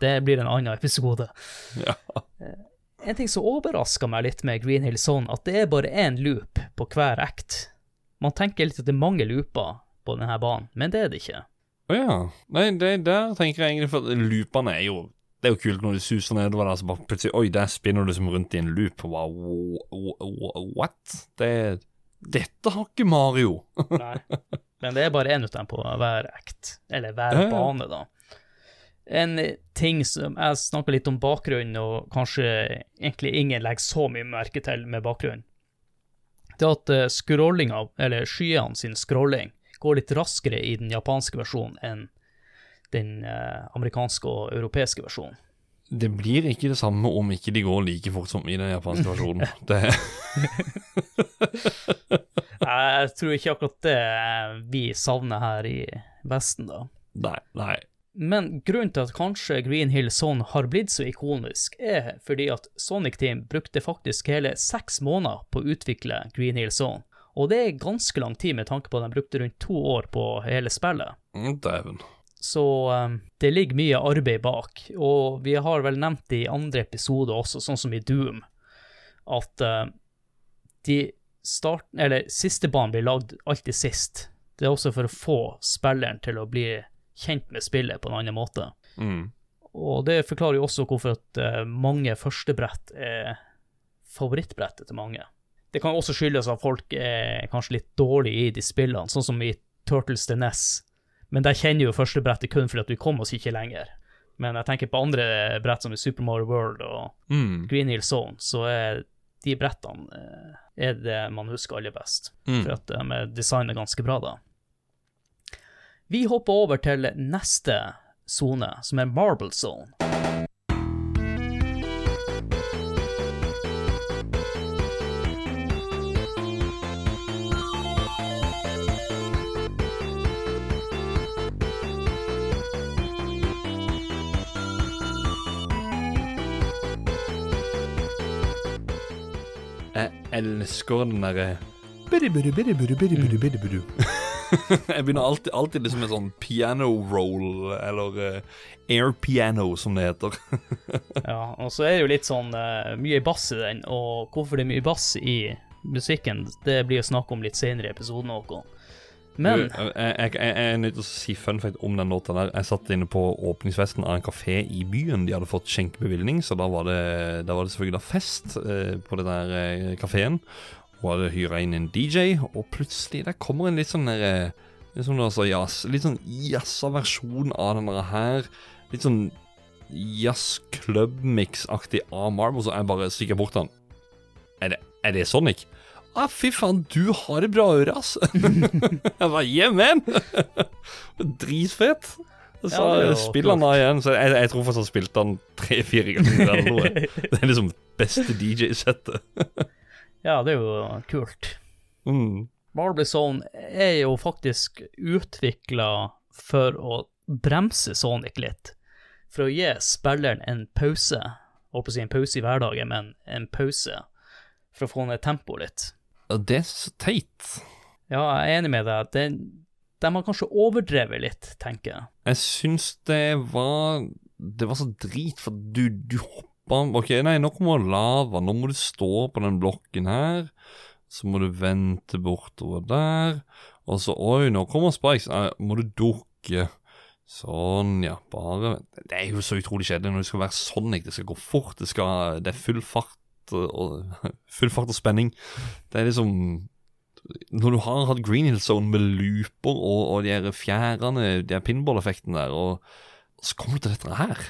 det blir en annen episode. Ja. En ting som overrasker meg litt med Green Hill Zone, at det er bare én loop på hver act. Man tenker litt at det er mange looper på denne banen, men det er det ikke. Å ja. Nei, det der tenker jeg egentlig For loopene er jo Det er jo kult når du suser nedover der, så bare plutselig Oi, der spinner du som rundt i en loop. Og bare wow, wh- wh- What? Det Dette har ikke Mario. Nei. *laughs* Men det er bare én av dem på hver act, eller hver Ja, ja. bane, da. En ting som Jeg snakka litt om bakgrunnen, og kanskje egentlig ingen legger så mye merke til med bakgrunnen. Det er at eh, scrollinga, eller skyene sin scrolling, går litt raskere i den japanske versjonen enn den eh, amerikanske og europeiske versjonen. Det blir ikke det samme om ikke de går like fort som i den japanske versjonen. *laughs* Det *laughs* Jeg tror ikke akkurat det vi savner her i Vesten, da. Nei, nei. Men grunnen til at kanskje Green Hill Zone har blitt så ikonisk, er fordi at Sonic Team brukte faktisk hele seks måneder på å utvikle Green Hill Zone. Og det er ganske lang tid med tanke på at de brukte rundt to år på hele spillet. Mm, Dæven. Så um, det ligger mye arbeid bak, og vi har vel nevnt det i andre episoder også, sånn som i Doom, at uh, de start, eller siste banen blir lagd alltid sist. Det er også for å få spilleren til å bli kjent med spillet på en annen måte. Mm. Og det forklarer jo også hvorfor at uh, mange førstebrett er favorittbrettet til mange. Det kan også skyldes at folk er kanskje litt dårlige i de spillene, sånn som i Turtles the Ness. Men der kjenner jo førstebrettet kun fordi at vi kom oss ikke lenger. Men jeg tenker på andre brett som i Super Mario World og Mm. Green Hill Zone, så er de brettene eh, er det man husker aller best. Mm. For at de er designet ganske bra, da. Vi hopper over til neste sone, som er Marble Zone. Elsker den derre biddy, biddy. *laughs* Jeg begynner alltid, alltid liksom med sånn piano roll, eller uh, air piano, som det heter. *laughs* Ja, og så er det jo litt sånn uh, mye bass i den, og hvorfor det er mye bass i musikken, det blir jo snakk om litt senere i episoden også. Men jeg, er nødt til å si fun fact om den låta der. Jeg satt inne på åpningsfesten av en kafé i byen. De hadde fått skjenkebevilgning, så da var det, da var det selvfølgelig da fest eh, på den der eh, kafeen. Hun hadde hyra inn en DJ, og plutselig der kommer en litt sånn der eh, Litt sånn, altså, jazz, litt sånn versjon av den der her. Litt sånn jazz club-mix-aktig av Marble, så jeg bare stikker bort den. Er det, er det Sonic? Ah, fy faen, du har det bra øre, ass. *laughs* jeg var yeah, man. *laughs* Dritfett. Så Ja, er spiller han da igjen. Så jeg, jeg tror han spilte han tre-fire ganger. eller noe. *laughs* Det er liksom beste DJ-settet. ja, det er jo kult. Mm. Marble Zone er jo faktisk utvikla for å bremse Sonic litt. For å gi spilleren en pause. Holdt på å si en pause i hverdagen, men en pause. For å få ned tempoet litt. Og det er så teit. Ja, jeg er enig med deg. Det, de har kanskje overdrevet litt, tenker jeg. Jeg syns det var Det var så drit, for du, du hoppa OK, nei, nå kommer lava. Nå må du stå på den blokken her. Så må du vente bortover der. Og så Oi, nå kommer Spikes. Nei, må du dukke. Sånn, ja. Bare. Det er jo så utrolig kjedelig når det skal være sånn. Det skal gå fort. Det, skal, det er full fart og, *laughs* full fart og spenning. Det er liksom Når du har hatt Green Hill Zone med looper og, og de her fjærene, de her pinball-effektene der, og så kommer du til dette her.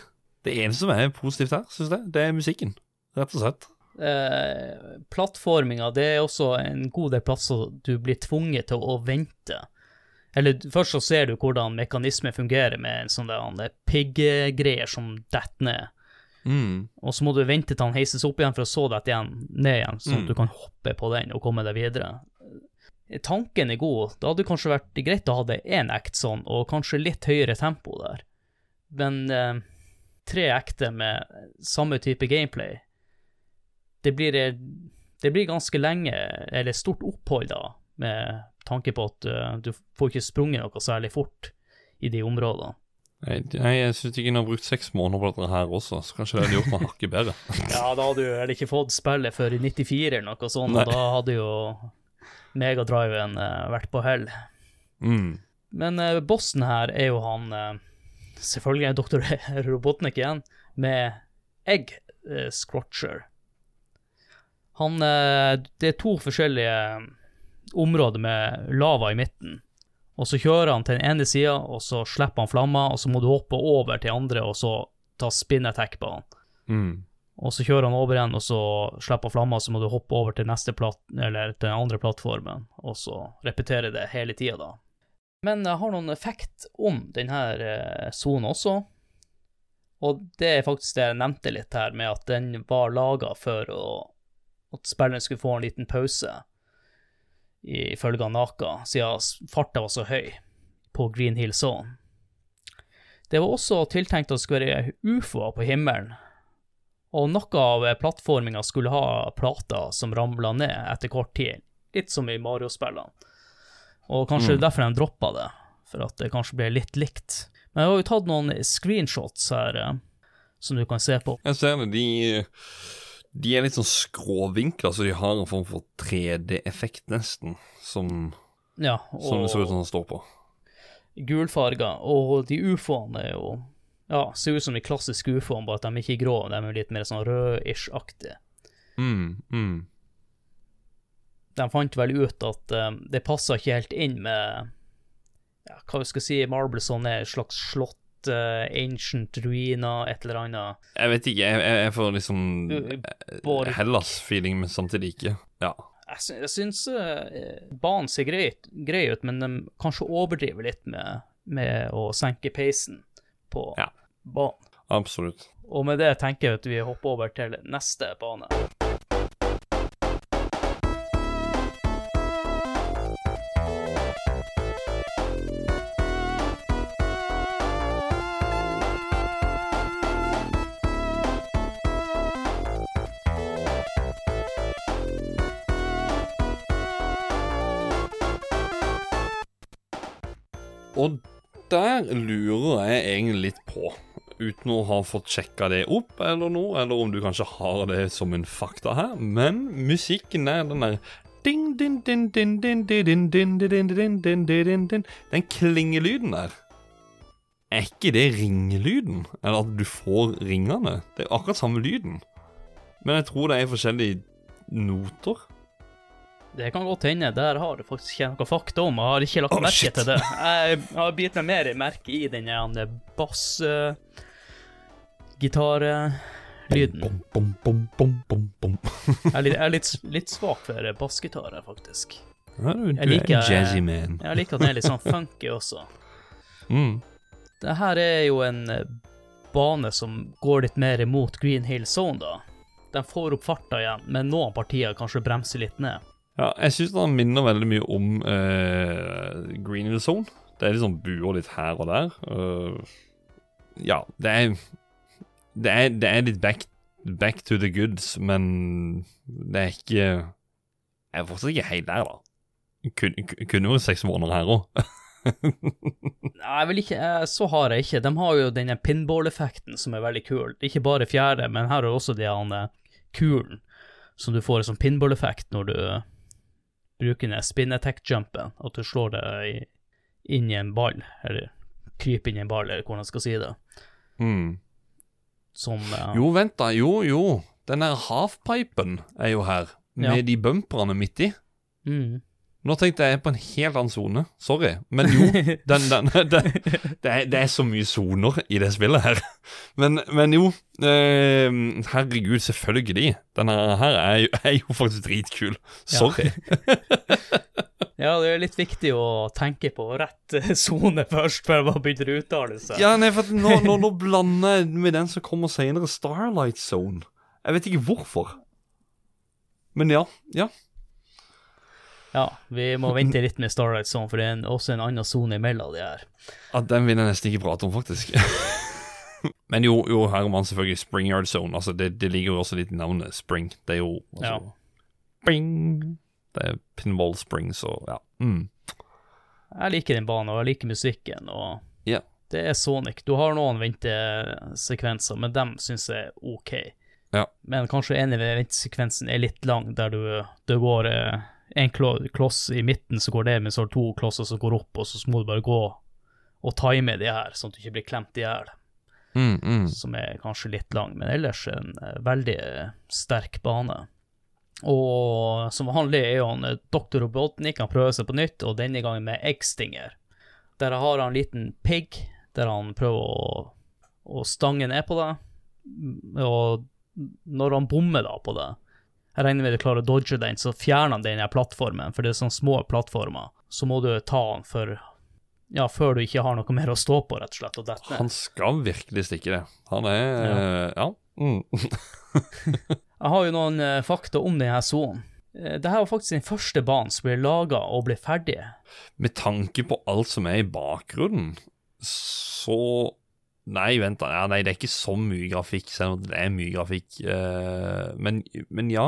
Det eneste som er positivt her, syns jeg, det er musikken. Rett og slett. Eh, plattforminga, det er også en god del plasser du blir tvunget til å vente. Eller først så ser du hvordan mekanismen fungerer med en sånn der pigggreier som detter ned. Mm. Og så må du vente til han heises opp igjen for å så dette igjen, ned igjen, sånn at Mm. du kan hoppe på den og komme deg videre. Tanken er god. Det hadde kanskje vært greit å ha det én act sånn, og kanskje litt høyere tempo der. Men eh, tre acter med samme type gameplay, det blir, eh, det blir ganske lenge, eller stort opphold da, med tanke på at uh, du får ikke sprunget noe særlig fort i de områdene. Nei, nei, jeg syns ikke han har brukt seks måneder på dette her også, så kanskje det hadde gjort meg hakket bedre. *laughs* Ja, da hadde du vel ikke fått spillet før i 94 eller noe sånt, Nei. og da hadde jo Megadriven uh, vært på hell. Mm. Men uh, bossen her er jo han uh, Selvfølgelig er doktor *laughs* Robotnik igjen, med Egg uh, Scrotcher. Han uh, Det er to forskjellige områder med lava i midten. Og så kjører han til den ene sida, og så slipper han flamma, og så må du hoppe over til andre, og så ta spin attack på han. Mm. Og så kjører han over igjen, og så slipper han og så må du hoppe over til platt, eller til den andre plattformen, og så repetere det hele tida, da. Men jeg har noen effekt om denne sonen også. Og det er faktisk det jeg nevnte litt her, med at den var laga for å, at spilleren skulle få en liten pause. Ifølge Naka, siden farta var så høy på Green Hill Zone. Det var også tiltenkt at det skulle være ufoer på himmelen, og noe av plattforminga skulle ha plater som ramla ned etter kort tid, litt som i Mario-spillene. Og kanskje er derfor de droppa det, for at det kanskje ble litt likt. Men jeg har jo tatt noen screenshots her eh, som du kan se på. Jeg ser det, de, de er litt sånn skråvinkla, så de har en form for 3D-effekt nesten, som, Ja, som det ser ut som den står på. Gulfarga, Og de ufoene er jo Ja, ser ut som de klassiske ufoene, bare at de ikke er grå, de er litt mer sånn rød-ish-aktige. Mm, mm. De fant vel ut at um, det passa ikke helt inn med ja, hva vi skal si, Marbleson er et slags slott, eh, ancient ruiner, et eller annet. Jeg vet ikke, jeg, jeg, jeg får liksom Uh, Hellas-feeling, men samtidig ikke. Ja. Jeg, jeg syns uh, banen ser grei, grei ut, men de kanskje overdriver litt med, med å senke peisen på Ja. banen. Absolutt. Og med det tenker jeg at vi hopper over til neste bane. der lurer jeg egentlig litt på, uten å ha fått sjekka det opp eller noe, eller om du kanskje har det som en fakta her, men musikken er den der Den klingelyden der. Er ikke det ringelyden? Eller at du får ringene? Det er akkurat samme lyden. Men jeg tror det er forskjellige noter. Det kan godt hende. Der har du faktisk ikke noe fakta om. Jeg har ikke lagt Oh, merke shit. til det. Jeg har bitt meg mer merke i den bassgitarlyden. bom. Jeg er litt, jeg er litt, litt svak for bassgitarer, faktisk. Jeg liker- er jazzy man. Jeg liker at den er litt sånn funky også. Mm. Det her er jo en eh, bane som går litt mer imot Green Hill Zone, da. Den får opp farta igjen, men noen partier kanskje bremser litt ned. Ja, jeg syns den minner veldig mye om uh, Green Hill Zone. Det er liksom buer litt her og der. Uh, ja, det er, det er Det er litt back, back to the goods, men det er ikke Jeg er fortsatt ikke helt der, da. Kun, kun- kunne jo seks måneder her òg. *laughs* Nei, vil ikke, eh, så har jeg ikke. De har jo denne pinball-effekten som er veldig kul. Ikke bare fjerde, men her er også de eh, kulen som du får som pinball-effekt når du eh, bruker den spin attack-jumpen, at du slår deg inn i en ball, eller kryper inn i en ball, eller hvordan jeg skal si det. Mm. Som uh, Jo, vent, da. Jo, jo. Den der halfpipen er jo her, med Ja. de bumperne midt i. mm. Nå tenkte jeg på en helt annen sone. Sorry. Men jo, *laughs* den, den, den, det, er, det er så mye soner i det spillet her. Men, men jo, eh, herregud, selvfølgelig. Denne her er jo, er jo faktisk dritkul. Sorry. *laughs* Ja, det er litt viktig å tenke på rett sone først, før man begynner å uttale seg. Ja, nei, for nå, nå, nå blander jeg med den som kommer senere, Starlight Zone. Jeg vet ikke hvorfor. Men ja. Ja. Ja, vi må vente litt med Starlight Zone, for det er en, også en annen sone imellom de her. ja den vil jeg nesten ikke prate om, faktisk. *laughs* Men jo, jo her er man selvfølgelig Springyard Zone. Altså, det, det ligger jo også litt i navnet Spring. Det er jo altså, Ja. Bing. Det er Pinball Spring, så ja. Mm. Jeg liker den banen, og jeg liker musikken, og Ja. det er Sonic. Du har noen ventesekvenser, men dem syns jeg er OK. Ja. Men kanskje en av ventesekvensen er litt lang, der du, du går eh, en kloss i midten, så går det, men så har du to klosser som går opp, og så må du bare gå og time de her, sånn at du ikke blir klemt i hjel, Mm, mm. som er kanskje litt lang, men ellers en eh, veldig eh, sterk bane. Og som vanlig er jo han doktor Dr. Robotnik, han prøver seg på nytt, og denne gangen med Eggstinger. Der har han en liten pigg, der han prøver å, å stange ned på deg. Og når han bommer da på det, jeg regner med du klarer å dodge den, så fjerner han den i plattformen, for det er sånne små plattformer. Så må du ta han for Ja, før du ikke har noe mer å stå på, rett og slett, og dette ned. Han skal virkelig stikke det. Han er Ja. ja. Mm. *laughs* *laughs* Jeg har jo noen eh, fakta om denne sonen. Dette var faktisk den første banen som ble laga og ble ferdig. Med tanke på alt som er i bakgrunnen, så Nei, vent da. Ja, nei, det er ikke så mye grafikk, selv om det er mye grafikk. eh, men, men ja.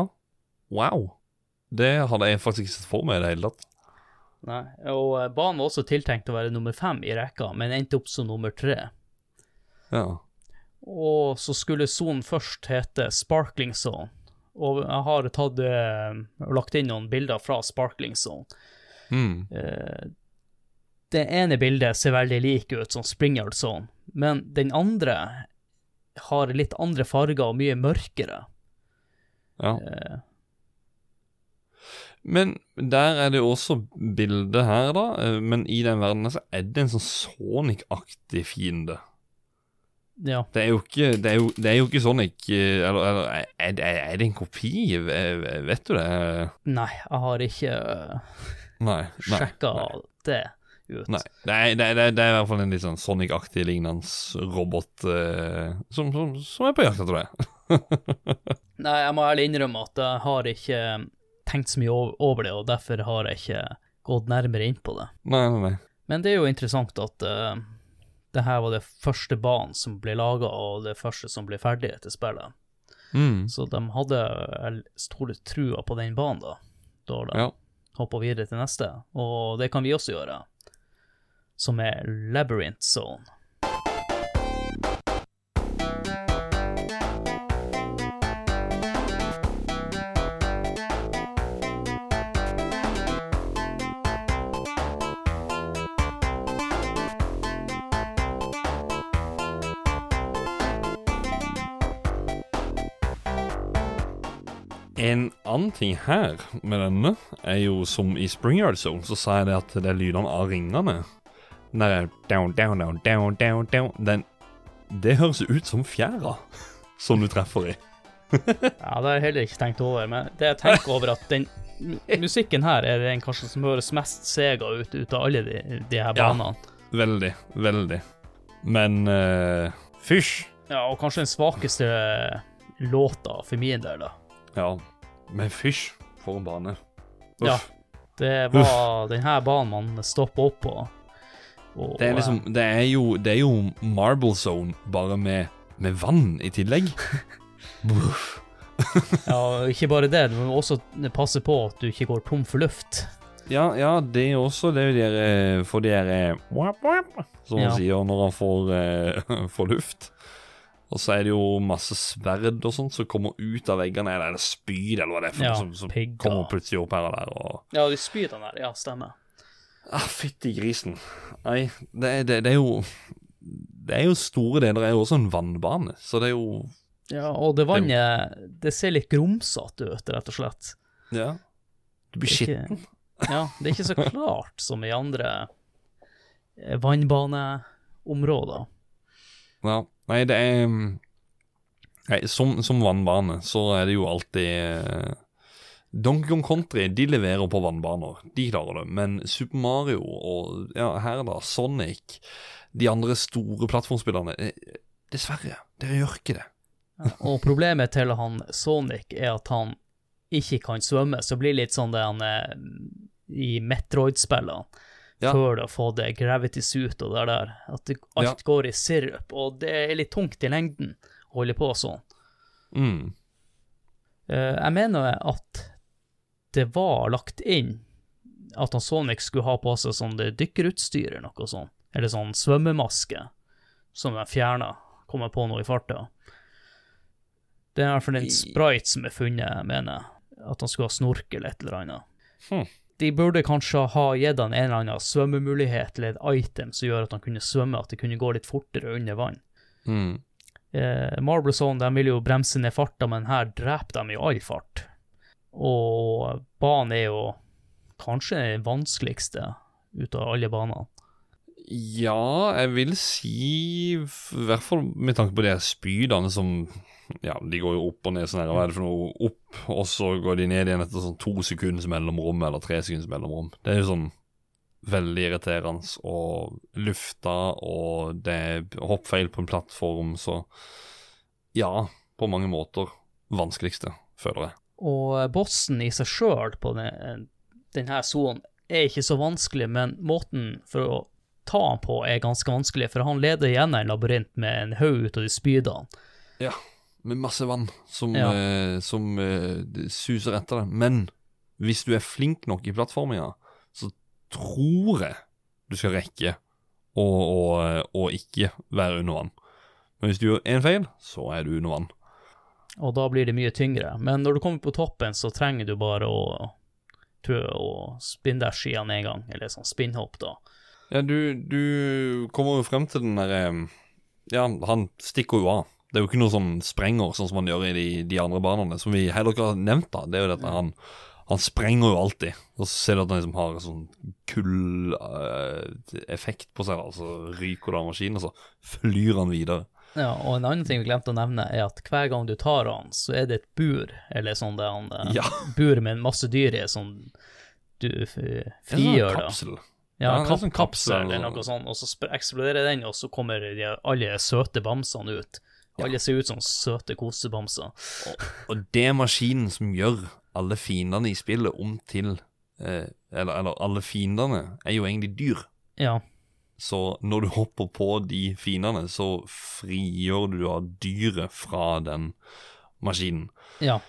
Wow. Det hadde jeg faktisk ikke sett for meg i det hele tatt. Nei, og eh, banen var også tiltenkt å være nummer fem i rekka, men endte opp som nummer tre. Ja. Og så skulle sonen først hete Sparkling Zone. Og jeg har tatt og lagt inn noen bilder fra Sparkling Zone. Mm. Eh, det ene bildet ser veldig lik ut som Springyard Zone, men den andre har litt andre farger og mye mørkere. ja. Men der er det jo også bilde her, da. eh, Men i den verdenen så er det en sånn Sonic-aktig fiende. ja. Det er jo ikke, det er jo, det er jo ikke Sonic eh, Eller, eller er, er det en kopi? Eh, Vet du det? Nei, jeg har ikke uh, Nei. nei, sjekka nei. det ut. Nei, det er, det, er, det er i hvert fall en litt sånn Sonic-aktig lignende robot uh, som, som, som er på jakt etter det. *laughs* Nei, jeg må ærlig innrømme at jeg har ikke tenkt så mye over det, og derfor har jeg ikke gått nærmere inn på det. Nei, nei, nei. Men det er jo interessant at uh, det her var det første banen som ble laga, og det første som ble ferdig etter spillet. Mm. Så de hadde store trua på den banen, da. Da de Ja. hoppa videre til neste. Og det kan vi også gjøre, som er Labyrinth Zone. En annen ting her med denne er jo som i Springyard Zone, så sa jeg det at det er lydene av ringene. Den der down, down, down, down, down, down Den Det høres ut som fjæra som du treffer i. *laughs* Ja, det har jeg heller ikke tenkt over, men det jeg tenker over at den musikken her er den kanskje som høres mest sega ut, ut av alle de, de her Ja. Veldig, veldig. Men uh, fysj. Ja, og kanskje den svakeste låta for min del, da. Ja, men fysj for en bane. Uff. Ja. Det var denne banen man stoppa opp på. Og, Det er liksom Det er jo, det er jo Marble Zone, bare med, med vann i tillegg. *laughs* Ja, og ikke bare det, du må også passe på at du ikke går tom for luft. Ja, ja, det er også det de er, eh, for de er eh, Som han Ja. sier når han får, uh, *laughs* får luft. Og så er det jo masse sverd og sånt som kommer ut av veggene, eller er det spyd, eller hva det er for Ja, som, som pigger. kommer plutselig opp her og der. Og Ja, de spydene der, ja, stemmer. ah, Fytti grisen. Nei, det, det, det er jo Det er jo store deler det er jo også en vannbane, så det er jo Ja, og det vannet, det ser litt grumsete ut, rett og slett. Ja. Du blir skitten. ikke- Ja, det er ikke så klart som i andre eh, vannbaneområder. Ja. Nei, det er Nei, som, som vannbane så er det jo alltid eh, Donkey Kong Country de leverer på vannbaner, de klarer det. Men Super Mario og ja, her da, Sonic, de andre store plattformspillerne eh, Dessverre, dere gjør ikke det. Og problemet til han Sonic er at han ikke kan svømme, så blir det litt sånn det han er i Metroid-spillene. Ja. Før du har fått det gravity suit og det der. At det, alt Ja. går i sirup, og det er litt tungt i lengden å holde på sånn. Mm. Eh, jeg mener at det var lagt inn at han Sonic skulle ha på seg sånn det dykkerutstyr eller noe sånt. Eller sånn svømmemaske som de fjerna, kommer på nå i farta. Det er i hvert fall en sprite som er funnet, mener jeg. At han skulle ha snorkel et eller annet. Hm. De burde kanskje ha gitt han en eller annen svømmemulighet eller et item som gjør at han kunne svømme, at det kunne gå litt fortere under vann. Mm. Eh, Marble Zone de vil jo bremse ned farta, men her dreper de jo all fart. Og banen er jo kanskje den vanskeligste ut av alle banene. Ja, jeg vil si I hvert fall med tanke på de spydene som Ja, de går jo opp og ned sånn her. Hva er det for noe? Opp, og så går de ned igjen etter sånn to sekunders mellomrom, eller tre sekunders mellomrom. Det er jo sånn veldig irriterende. Og lufta, og det er hoppfeil på en plattform, så Ja, på mange måter vanskeligste, føler jeg. Og eh, bossen i seg sjøl på den, denne sonen er ikke så vanskelig, men måten for å ta han på er ganske vanskelig, for han leder gjennom en labyrint med en haug ut av de spydene. Ja, med masse vann som, Ja. eh, som eh, suser etter deg. Men hvis du er flink nok i plattforminga, så tror jeg du skal rekke å, å, å ikke være under vann. Men hvis du gjør én feil, så er du under vann. Og da blir det mye tyngre. Men når du kommer på toppen, så trenger du bare å å spinne deg skiene en gang, eller sånn spinnhopp, da. Ja, du, du kommer jo frem til den derre Ja, han stikker jo av. Det er jo ikke noe som sprenger, sånn som han gjør i de, de andre banene, som vi heller ikke har nevnt. da Det er jo dette han Han sprenger jo alltid. Og så ser du at han liksom har en sånn kull-effekt på seg, Altså ryker det av maskinen, og så flyr han videre. Ja, og en annen ting vi glemte å nevne, er at hver gang du tar han, så er det et bur, eller sånn det han eh, Ja. Bur med en masse dyr i, som du f- frigjør, da. Kapsel. Ja, Ja, kap sånn kapsel eller noe sånt, og så eksploderer den, og så kommer de, alle søte bamsene ut. Alle ser ut som søte kosebamser. Og det er maskinen som gjør alle fiendene i spillet om til eh, eller, eller alle fiendene er jo egentlig dyr. Ja, Så når du hopper på de fiendene, så frigjør du av dyret fra den maskinen. ja,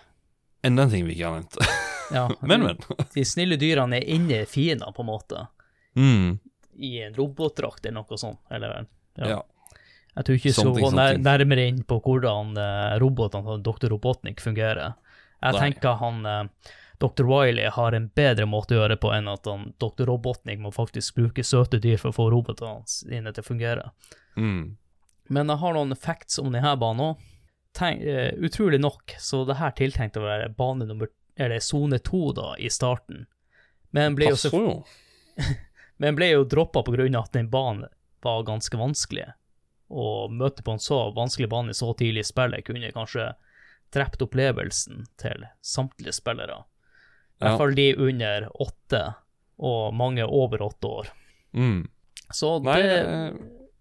Enda en ting vi ikke har nevnt. ja. *laughs* men, men. De snille dyrene er inni fiendene, på en måte. Mm, I en robotdrakt eller noe sånt. Eller, ja. ja. Jeg tror ikke Something, gå nær, nærmere inn på hvordan uh, robotene til Dr. Robotnik fungerer. Jeg Nei. tenker han eh, Dr. Wiley har en bedre måte å gjøre det på enn at han, Dr. Robotnik må faktisk bruke søte dyr for å få robotene sine til å fungere. Mm. Men jeg har noen facts om denne banen òg. utrolig nok, så det her tiltenkt å være bane nummer eller sone to da, i starten. Men ble så, Passer *laughs* jo. Men ble jo droppa av at den banen var ganske vanskelig. Å møte på en så vanskelig bane så tidlig i spillet kunne kanskje drept opplevelsen til samtlige spillere. I hvert fall de under åtte, og mange over åtte år. Mm. Så det det,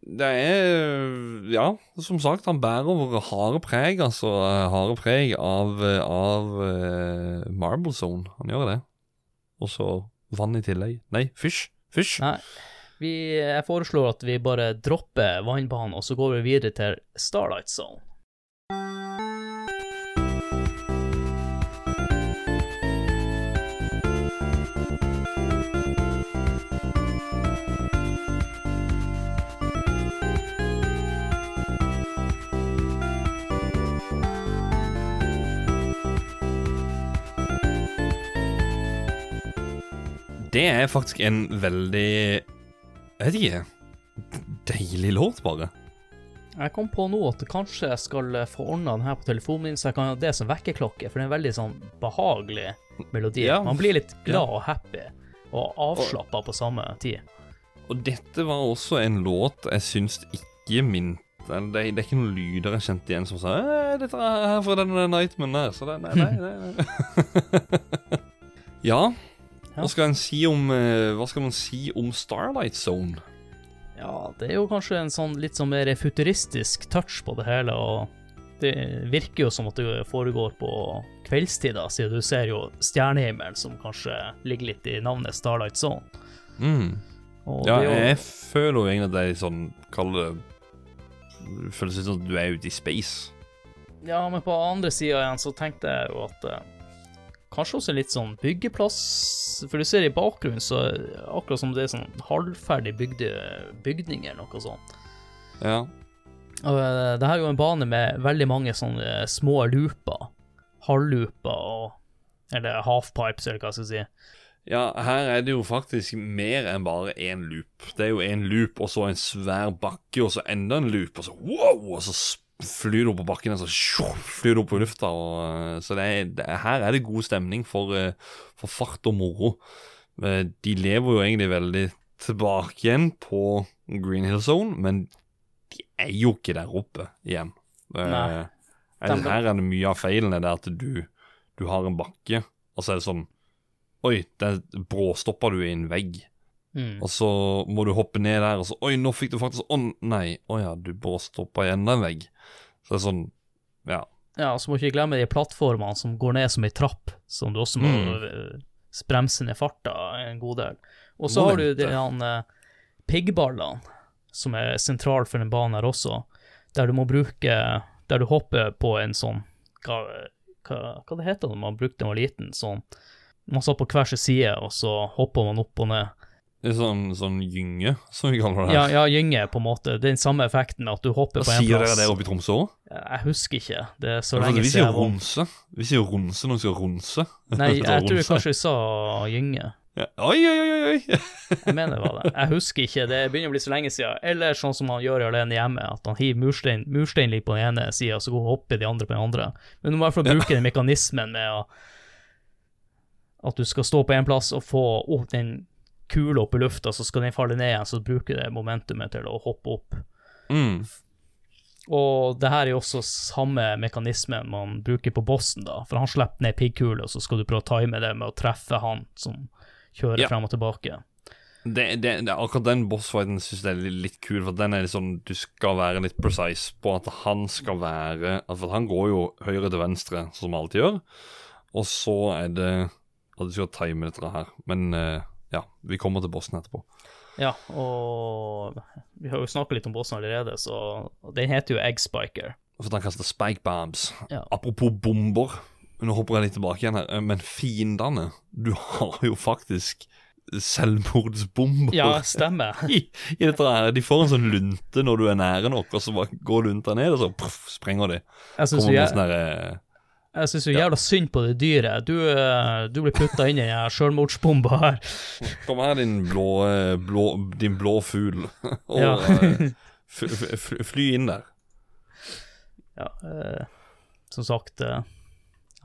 det er Ja, som sagt, han bærer over harde preg, altså. eh, Harde preg av, av eh, Marble Zone. Han gjør det. Og så vann i tillegg. Nei, fysj. Fysj. Nei. Vi, jeg foreslår at vi bare dropper vannbanen, og så går vi videre til Starlight Zone. Det er faktisk en veldig Jeg vet ikke. Deilig låt, bare. Jeg kom på nå at kanskje jeg skal få ordna den her på telefonen min, så jeg kan ha det som vekkerklokke, for det er en veldig sånn behagelig melodi. Ja. Man blir litt glad og happy, og avslappa på samme tid. Og dette var også en låt jeg syns ikke minte det, det er ikke noen lyder jeg kjente igjen som sa «Eh, 'Dette er fra den Nightman der', så det Nei, nei, nei. nei. *laughs* Ja. Hva skal si om eh, Hva skal man si om Starlight Zone? Ja, det er jo kanskje en sånn litt sånn mer futuristisk touch på det hele, og det virker jo som at det foregår på kveldstida, siden du ser jo stjernehimmelen, som kanskje ligger litt i navnet Starlight Zone. Mm. Ja, det jo, jeg føler jo egentlig at det er sånn Kall det Det føles litt som at du er ute i space. ja, men på andre sida igjen så tenkte jeg jo at eh, Kanskje også litt sånn byggeplass, for du ser i bakgrunnen så akkurat som det er sånn halvferdig bygde bygninger eller noe sånt. Ja. Og eh, det her er jo en bane med veldig mange sånne små looper. Halvlooper og Eller halfpipes, eller hva jeg skal si. Ja, her er det jo faktisk mer enn bare én loop. Det er jo én loop, og så en svær bakke, og så enda en loop, og så wow! Og så flyr opp på bakken, og så sjo, flyr opp i lufta. Og, eh, så det er, det er, her er det god stemning for, eh, for fart og moro. Eh, De lever jo egentlig veldig tilbake igjen på Green Hill Zone, men de er jo ikke der oppe igjen. Nei. her- De- her er det mye av feilen er det at du, du har en bakke, og så er det sånn Oi, der bråstoppa du i en vegg. Mm. Og så må du hoppe ned der, og så Oi, nå fikk du faktisk Å nei. Å ja, du bråstoppa i enda en vegg. Så det er sånn Ja. Ja, så må du ikke glemme de plattformene som går ned som ei trapp, som du også må Mm. eh, bremse ned farta en god del. Og så har du de han, eh, piggballene, som er sentral for den banen her også, der du må bruke Der du hopper på en sånn Hva, hva, hva det heter når man brukte den var liten? Sånn Man satt på hver sin side, og så hopper man opp og ned. Sånn, sånn gynge, som vi kaller det. Ja, ja, gynge, på en måte. Det den samme effekten med at du hopper på en plass. Sier dere det oppe i Tromsø òg? Jeg husker ikke. Det er så lenge siden ronse. Vi sier ronse når vi skal ronse. *laughs* Nei, *laughs* jeg tror jeg kanskje vi sa gynge. Ja. Oi, oi, oi, oi! *laughs* Jeg mener det var det. Jeg husker ikke, det begynner å bli så lenge siden. Eller sånn som han gjør alene hjemme, at han hiver murstein, murstein litt på den ene sida, så går han hopper de andre på den andre. Men du må i hvert fall bruke den mekanismen med å At du skal stå på én plass og få opp den kula opp i lufta, så skal den falle ned igjen, så bruker det momentumet til å hoppe opp. Mm. Og det her er jo også samme mekanismen man bruker på bossen, da. For han slipper ned piggkule, og så skal du prøve å time det med å treffe han som kjører Ja. frem og tilbake. Det, det, det, akkurat den bossfighten syns jeg er litt, kul, for den er litt sånn Du skal være litt precise på at han skal være For han går jo høyre til venstre, som han alltid gjør. Og så er det at du skal time dette her. Men eh, ja, vi kommer til bossen etterpå. Ja, og vi har jo snakka litt om bossen allerede, så den heter jo Eggspiker. For han kaster spike bombs. Ja. Apropos bomber. Nå hopper jeg litt tilbake igjen her, men fiendene Du har jo faktisk selvmordsbomber. Ja, stemmer. *laughs* I, i her. De får en sånn lunte når du er nære nok, og så bare går lunta ned, og så puff, sprenger de. Jeg syns jeg synes jo jævla synd på det dyret. Du, eh, du blir putta inn i den sjølmordsbomba her. Kom her, din blå, eh, blå, din blå fugl. *laughs* og Ja. eh, fly inn der. Ja, eh, som sagt, eh,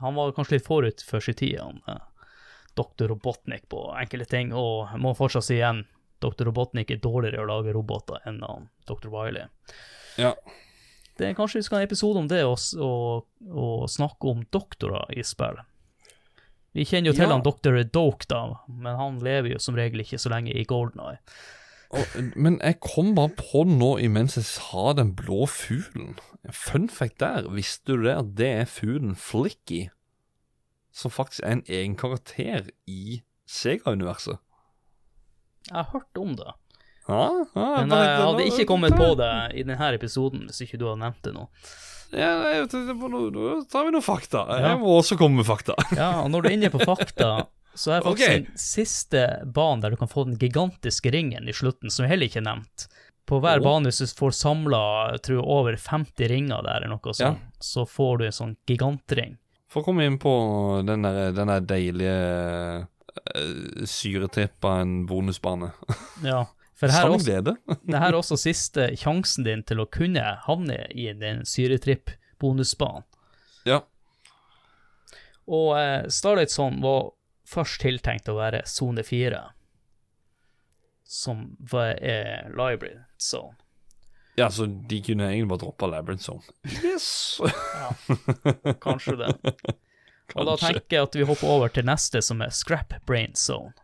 han var kanskje litt forut for sin tid, han eh, Dr. Robotnik på enkelte ting, og jeg må fortsatt si igjen, Dr. Robotnik er dårligere å lage roboter enn han Dr. Wiley. Ja. Det er Kanskje vi skal ha en episode om det, og, og, og snakke om doktorer i spill. Vi kjenner jo til Ja. han doktor Doke, da, men han lever jo som regel ikke så lenge i Golden Eye. Men jeg kom bare på nå imens jeg sa den blå fuglen. Fun fact der, visste du det at det er fuglen Flicky? Som faktisk er en egen karakter i Sega-universet. Jeg har hørt om det, Ja, ja, men jeg hadde ikke kommet på det i denne episoden hvis ikke du hadde nevnt det nå. Ja, Nå tar vi noen fakta. Jeg må også komme med fakta. *laughs* Ja, og når du er inne på fakta, så er faktisk *laughs* okay. den siste banen der du kan få den gigantiske ringen i slutten, som heller ikke er nevnt. På hver oh. bane, hvis du får samla over 50 ringer der, eller noe sånt, så får du en sånn gigantring. For å komme inn på den der, den der deilige uh, syretrippa en bonusbane. *laughs* Ja. For her er, Sann glede. *laughs* det her er også siste sjansen din til å kunne havne i den syretripp-bonusbanen. Ja. Og eh, Starlight Zone var først tiltenkt å være sone 4, som var, er library zone. ja, så de kunne egentlig bare droppa Labyrinth Zone. Yes! Kanskje det. *laughs* Og da tenker jeg at vi hopper over til neste, som er Scrap Brain Zone.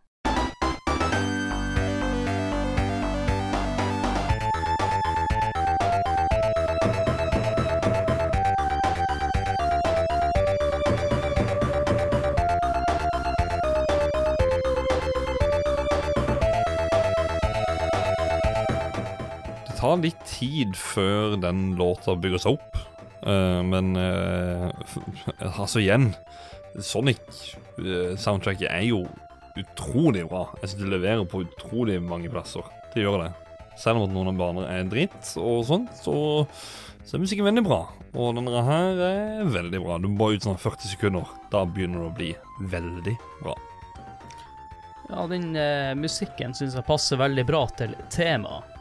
Tar litt tid før den låta bygger seg opp. Uh, men uh, *laughs* altså igjen Sonic-soundtracket er jo utrolig bra. Jeg synes det leverer på utrolig mange plasser. Det gjør det. Selv om at noen av baner er dritt og sånt, så, så er musikken veldig bra. Og denne her er veldig bra. Du må ut sånn 40 sekunder. Da begynner det å bli veldig bra. Ja, den eh, musikken syns jeg passer veldig bra til temaet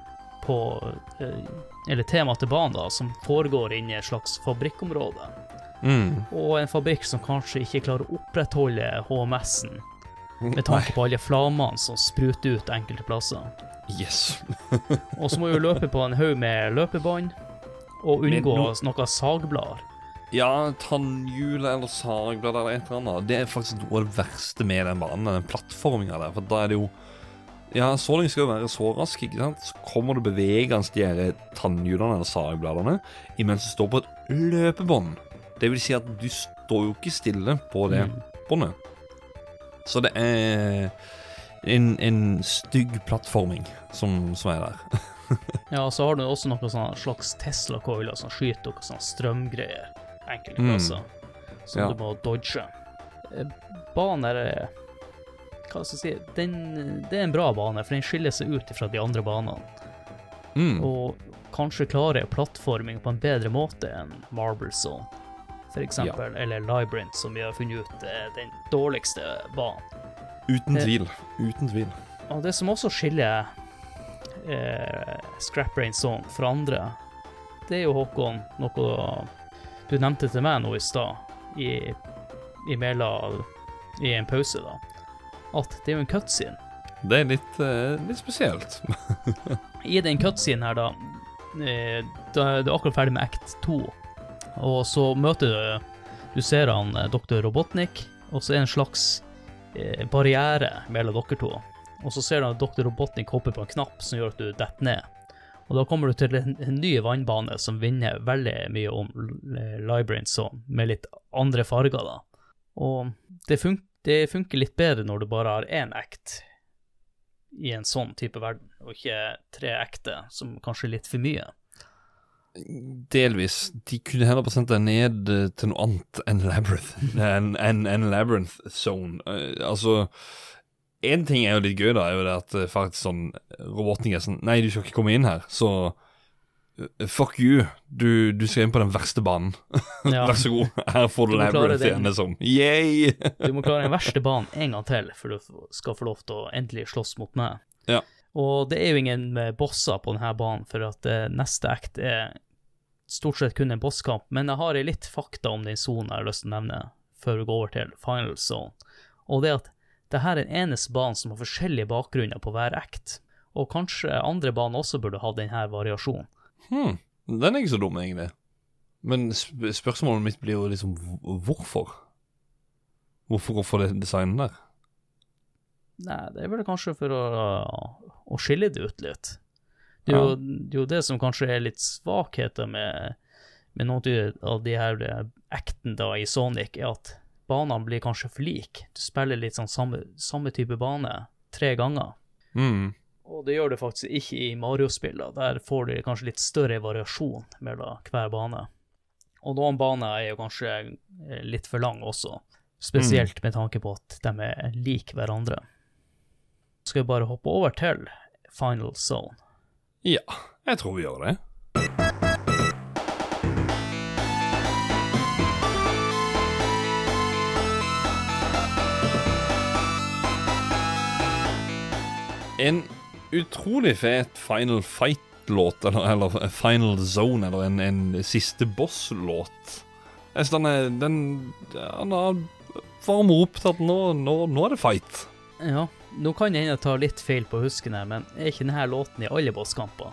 på eh, Eller temaet til banen, da, som foregår inne i et slags fabrikkområde. Mm. Og en fabrikk som kanskje ikke klarer å opprettholde HMS-en, *laughs* med tanke på alle flammene som spruter ut enkelte plasser. Yes. *laughs* Og så må vi løpe på en haug med løpebånd, og unngå no noe sagblader. Ja, tannhjul eller sagblad eller et eller annet. Det er faktisk noe av det verste med den banen, den plattforminga der. For da er det jo Ja, Såling skal jo være så rask, ikke sant. Så kommer det bevegende de her tannhjulene eller sagbladene imens du står på et løpebånd. Det vil si at du står jo ikke stille på det Mm. båndet. Så det er en, en stygg plattforming som, som er der. *laughs* Ja, så har du også sånne slags Tesla-coiler som skyter noen sånn strømgreier enkelte Mm. som Ja. du må dodge. Eh, Banen er Hva skal jeg si den, Det er en bra bane, for den skiller seg ut fra de andre banene. Mm. Og kanskje klarer plattforming på en bedre måte enn Marble Zone, for eksempel. Eller Librant, som vi har funnet ut er den dårligste banen. Uten Eh. tvil. Uten tvil. Og det som også skiller eh, Scrap Brain Zone fra andre, det er jo Håkon noe du nevnte til meg nå i stad, i, i I en pause, da. At det er jo en cutscene. Det er litt, eh, litt spesielt. *laughs* I den cutscenen her, da, eh, da Du er akkurat ferdig med act 2, og så møter du Du ser han eh, Dr. Robotnik, og så er det en slags eh, barriere mellom dere to. Og så ser du at Dr. Robotnik hopper på en knapp som gjør at du detter ned. Og da kommer du til en, en ny vannbane som vinner veldig mye om Librains med litt andre farger, da. Og det, fun det funker litt bedre når du bare har én act i en sånn type verden, og ikke tre ekte, som kanskje er litt for mye. Delvis. De kunne heller bare sendt deg ned eh, til noe annet enn Labyrinth. *laughs* En, en, en Labyrinth Zone. Eh, altså En ting er jo litt gøy, da, er jo det at eh, faktisk sånn Robotnik er sånn Nei, du skal ikke komme inn her, så Fuck you. Du, du skal inn på den verste banen. *laughs* Ja, Vær så god. Her får du, Du igjen, liksom. Yay! *laughs* du må klare den verste banen en gang til før du skal få lov til å endelig slåss mot meg. Ja. Og det er jo ingen eh, bosser på denne banen, for at eh, neste act er stort sett kun en bosskamp, men jeg har litt fakta om den sonen jeg har lyst til å nevne, før vi går over til final zone. Og det at det her er den eneste banen som har forskjellige bakgrunner på hver act, og kanskje andre baner også burde ha denne variasjonen. Hmm. Den er ikke så dum, egentlig. Men sp spørsmålet mitt blir jo liksom hvorfor? hvorfor? Hvorfor få det designet der? Nei, det er vel kanskje for å, å skille det ut litt. Det er, jo, det er jo det som kanskje er litt svakheter med, med noen av de her eh, acten da i Sonic, er at banene blir kanskje for like. Du spiller litt sånn samme, samme type bane tre ganger. Mm. Og det gjør det faktisk ikke i Mario-spillene. Der får du kanskje litt større variasjon mellom hver bane. Og noen baner er jo kanskje eh, litt for lang også, spesielt med tanke på at de er lik hverandre. Skal vi bare hoppe over til Final Zone. Ja, jeg tror vi gjør det. En utrolig fet Final Fight-låt, eller, eller Final Zone, eller en, en siste boss-låt. Jeg synes den, er- den, den har varmer opp til at nå, nå, nå er det fight. Ja, nå kan det hende jeg tar litt feil på husken her, men er ikke denne låten i alle bosskamper?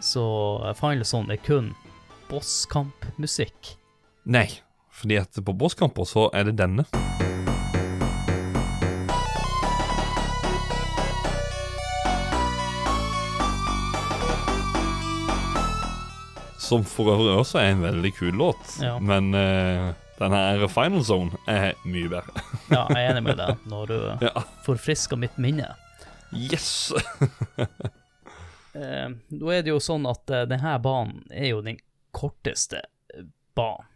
Så eh, Final Zone er kun bosskampmusikk. Nei, fordi at på bosskamper så er det denne. Som for øvrig også er en veldig kul låt, Ja. men uh, denne her Final Zone er mye bedre. *laughs* Ja, jeg er enig med deg når du *laughs* ja. forfrisker mitt minne. Yes! uh, *laughs* nå er det jo sånn at uh, denne banen er jo den korteste banen.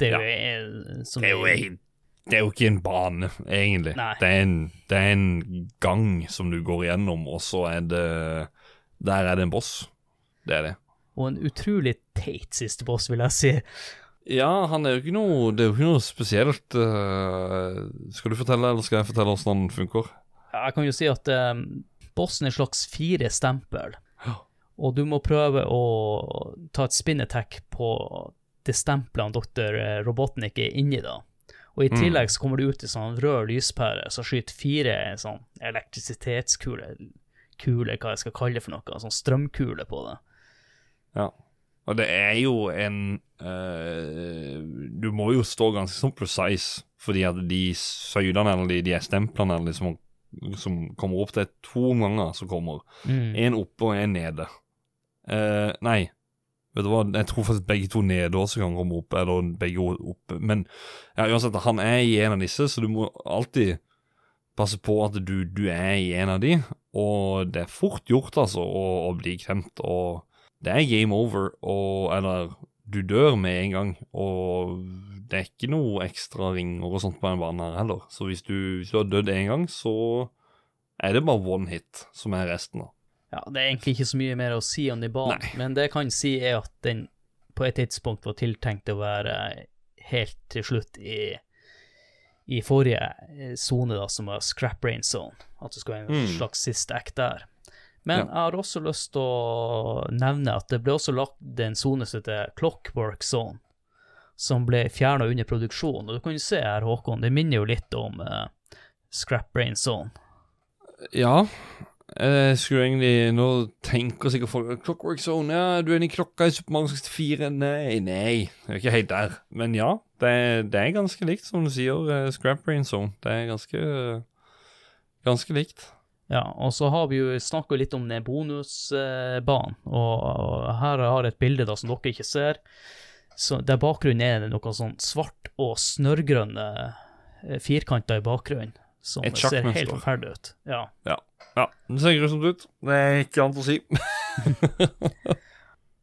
Det er eh, som Det er jo, en- det er jo ikke en bane, egentlig. Det er, en, det er en gang som du går igjennom, og så er det Der er det en boss. Det er det. Og en utrolig teit siste boss, vil jeg si. Ja, han er jo ikke noe Det er jo ikke noe spesielt. eh, skal du fortelle, eller skal jeg fortelle hvordan han funker? Jeg kan jo si at eh, bossen er en slags fire stempel, og du må prøve å ta et spinnetek på det stempelet doktor Robotnik er inni da. Og i Mm. tillegg så kommer det ut en sånn rød lyspære som skyter fire sånn elektrisitetskuler, kule, hva jeg skal kalle det for noe, sånn strømkule på det. Ja. Og det er jo en uh, Du må jo stå ganske sånn precise, fordi at de søylene eller de, de stemplene eller liksom, som kommer opp, det er to ganger som kommer. Mm. En oppe og en nede. Uh, nei, Vet du hva, Jeg tror faktisk begge to nede også kan komme opp, eller begge oppe. Men ja, uansett, han er i en av disse, så du må alltid passe på at du, du er i en av de. Og det er fort gjort, altså, å, å bli klemt. Og det er game over, og Eller du dør med en gang. Og det er ikke noe ekstra ringer og sånt på den banen her heller. Så hvis du, hvis du har dødd én gang, så er det bare one hit som er resten. da. Ja, det er egentlig ikke så mye mer å si om den banen, Nei. men det jeg kan si er at den på et tidspunkt var tiltenkt å være helt til slutt i, i forrige eh, sone, da, som var scrap brain zone. At det skulle være en Mm. slags siste act der. Men Ja. jeg har også lyst til å nevne at det ble også lagt en sone som heter clockwork zone, som ble fjerna under produksjon. Og du kan jo se her, Håkon, det minner jo litt om uh, scrap brain zone. Ja, jeg skulle egentlig Nå tenker sikkert folk Clockwork Zone, ja, du er inne i klokka i Super Mario 64. Nei, nei, jeg er ikke helt der. Men ja, det, det er ganske likt, som du sier, eh, Scrap Brain Zone. Det er ganske Ganske likt. Ja, og så har vi jo snakka litt om den bonusbanen, og, her har jeg et bilde da som dere ikke ser. Så Der bakgrunnen er det noe sånn svart og snørrgrønne eh, firkanter i bakgrunnen, som ser helt forferdelig ut. Ja. Ja, det ser grusomt ut. Det er ikke annet å si. *laughs*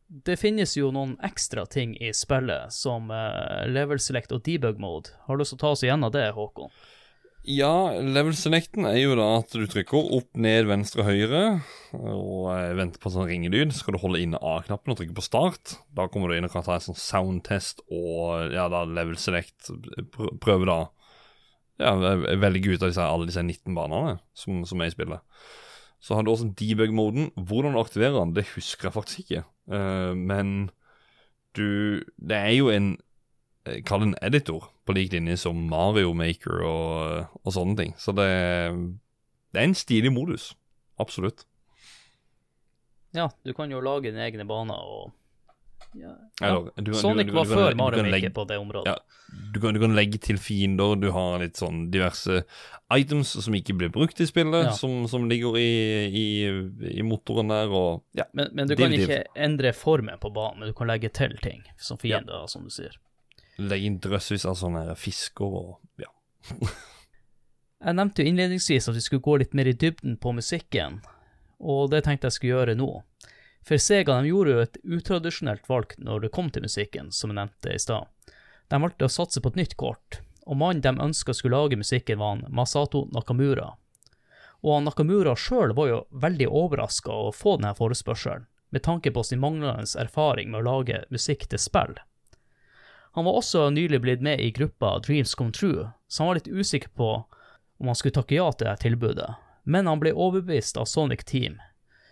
Det finnes jo noen ekstra ting i spillet, som eh, level select og debug mode. Har du lyst til å ta oss igjennom det, Håkon? Ja, level selecten er jo da at du trykker opp, ned, venstre, høyre, og eh, venter på sånn ringelyd. Så skal du holde inne A-knappen og trykke på start. Da kommer du inn og kan ta en sånn soundtest og ja, da level select. Prøve da ja, velge ut av disse, alle disse 19 banene som, som er i spillet. Så har du også debug-moden. Hvordan du aktiverer den, det husker jeg faktisk ikke. Uh, men du Det er jo en Kall det en editor, på lik linje som Mario Maker og, og sånne ting. Så det, det er en stilig modus. Absolutt. Ja, du kan jo lage dine egne baner og ja. ja. Eller, du, Sonic du, du, var kan- før Mario Maker på det området. Ja. Du kan, du kan legge til fiender, du har litt sånn diverse items som ikke blir brukt i spillet, Ja. som, som ligger i, i, i motoren der, og ja. Men, men du Div, kan div. ikke endre formen på banen, men du kan legge til ting som fiender, som du sier. Legge inn drøssevis av sånne fisker og ja. *laughs* Jeg nevnte jo innledningsvis at vi skulle gå litt mer i dybden på musikken, og det tenkte jeg skulle gjøre nå. For Sega de gjorde jo et utradisjonelt valg når det kom til musikken, som jeg nevnte i stad. De valgte å satse på et nytt kort, og mannen de ønska skulle lage musikken, var han Masato Nakamura. Og han Nakamura sjøl var jo veldig overraska over å få denne forespørselen, med tanke på sin manglende erfaring med å lage musikk til spill. Han var også nylig blitt med i gruppa Dreams Come True, så han var litt usikker på om han skulle takke ja til dette tilbudet, men han ble overbevist av Sonic Team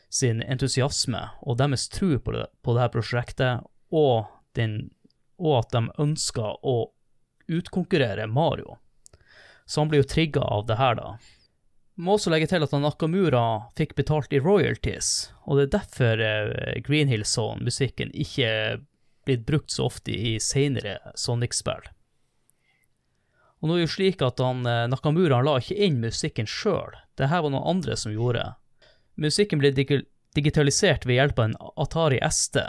sin entusiasme og deres tro på, det, på dette prosjektet, og, den, og at de ønska å utkonkurrere Mario. Så han ble jo trigga av det her, da. Må også legge til at Nakamura fikk betalt i royalties, og det er derfor Greenhill Green Hill Zone-musikken ikke blitt brukt så ofte i senere Sonic-spill. Og nå er det jo slik at han, eh, Nakamura han la ikke inn musikken sjøl, det her var noen andre som gjorde. Musikken ble dig digitalisert ved hjelp av en Atari ST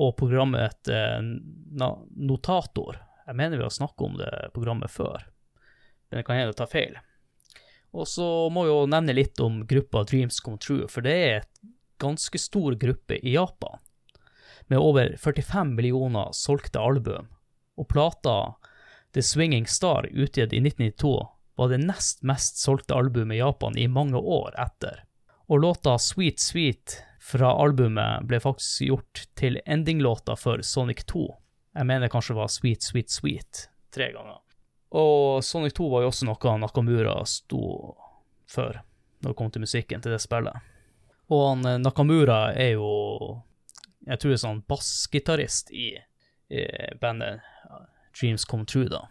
og programmet eh, Notator. Jeg mener vi har snakket om det programmet før, men det kan hende tar feil. Og så må jeg jo nevne litt om gruppa Dreams Come True, for det er et ganske stor gruppe i Japan, med over 45 millioner solgte album, og plata The Swinging Star, utgitt i 1992, var det nest mest solgte albumet i Japan i mange år etter. Og låta Sweet Sweet fra albumet ble faktisk gjort til endinglåta for Sonic 2. Jeg mener kanskje det var Sweet Sweet Sweet tre ganger. Og Sonic 2 var jo også noe Nakamura sto for når det kom til musikken til det spillet. Og eh, Nakamura er jo jeg tror det er sånn bassgitarist i, i bandet Dreams Come True, da.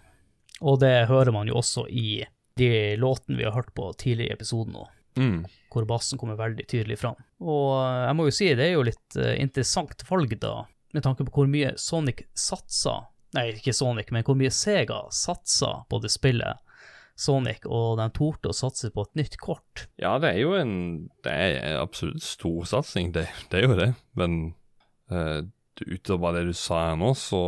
Og det hører man jo også i de låtene vi har hørt på tidligere i episoden nå, Mm. hvor bassen kommer veldig tydelig fram. Og eh, jeg må jo si, det er jo litt eh, interessant valg, da, med tanke på hvor mye Sonic satsa Nei, ikke Sonic, men hvor mye Sega satsa på det spillet Sonic, og de torde å satse på et nytt kort. Ja, det er jo en Det er absolutt storsatsing, det, det er jo det. Men eh, utover det du sa her nå, så,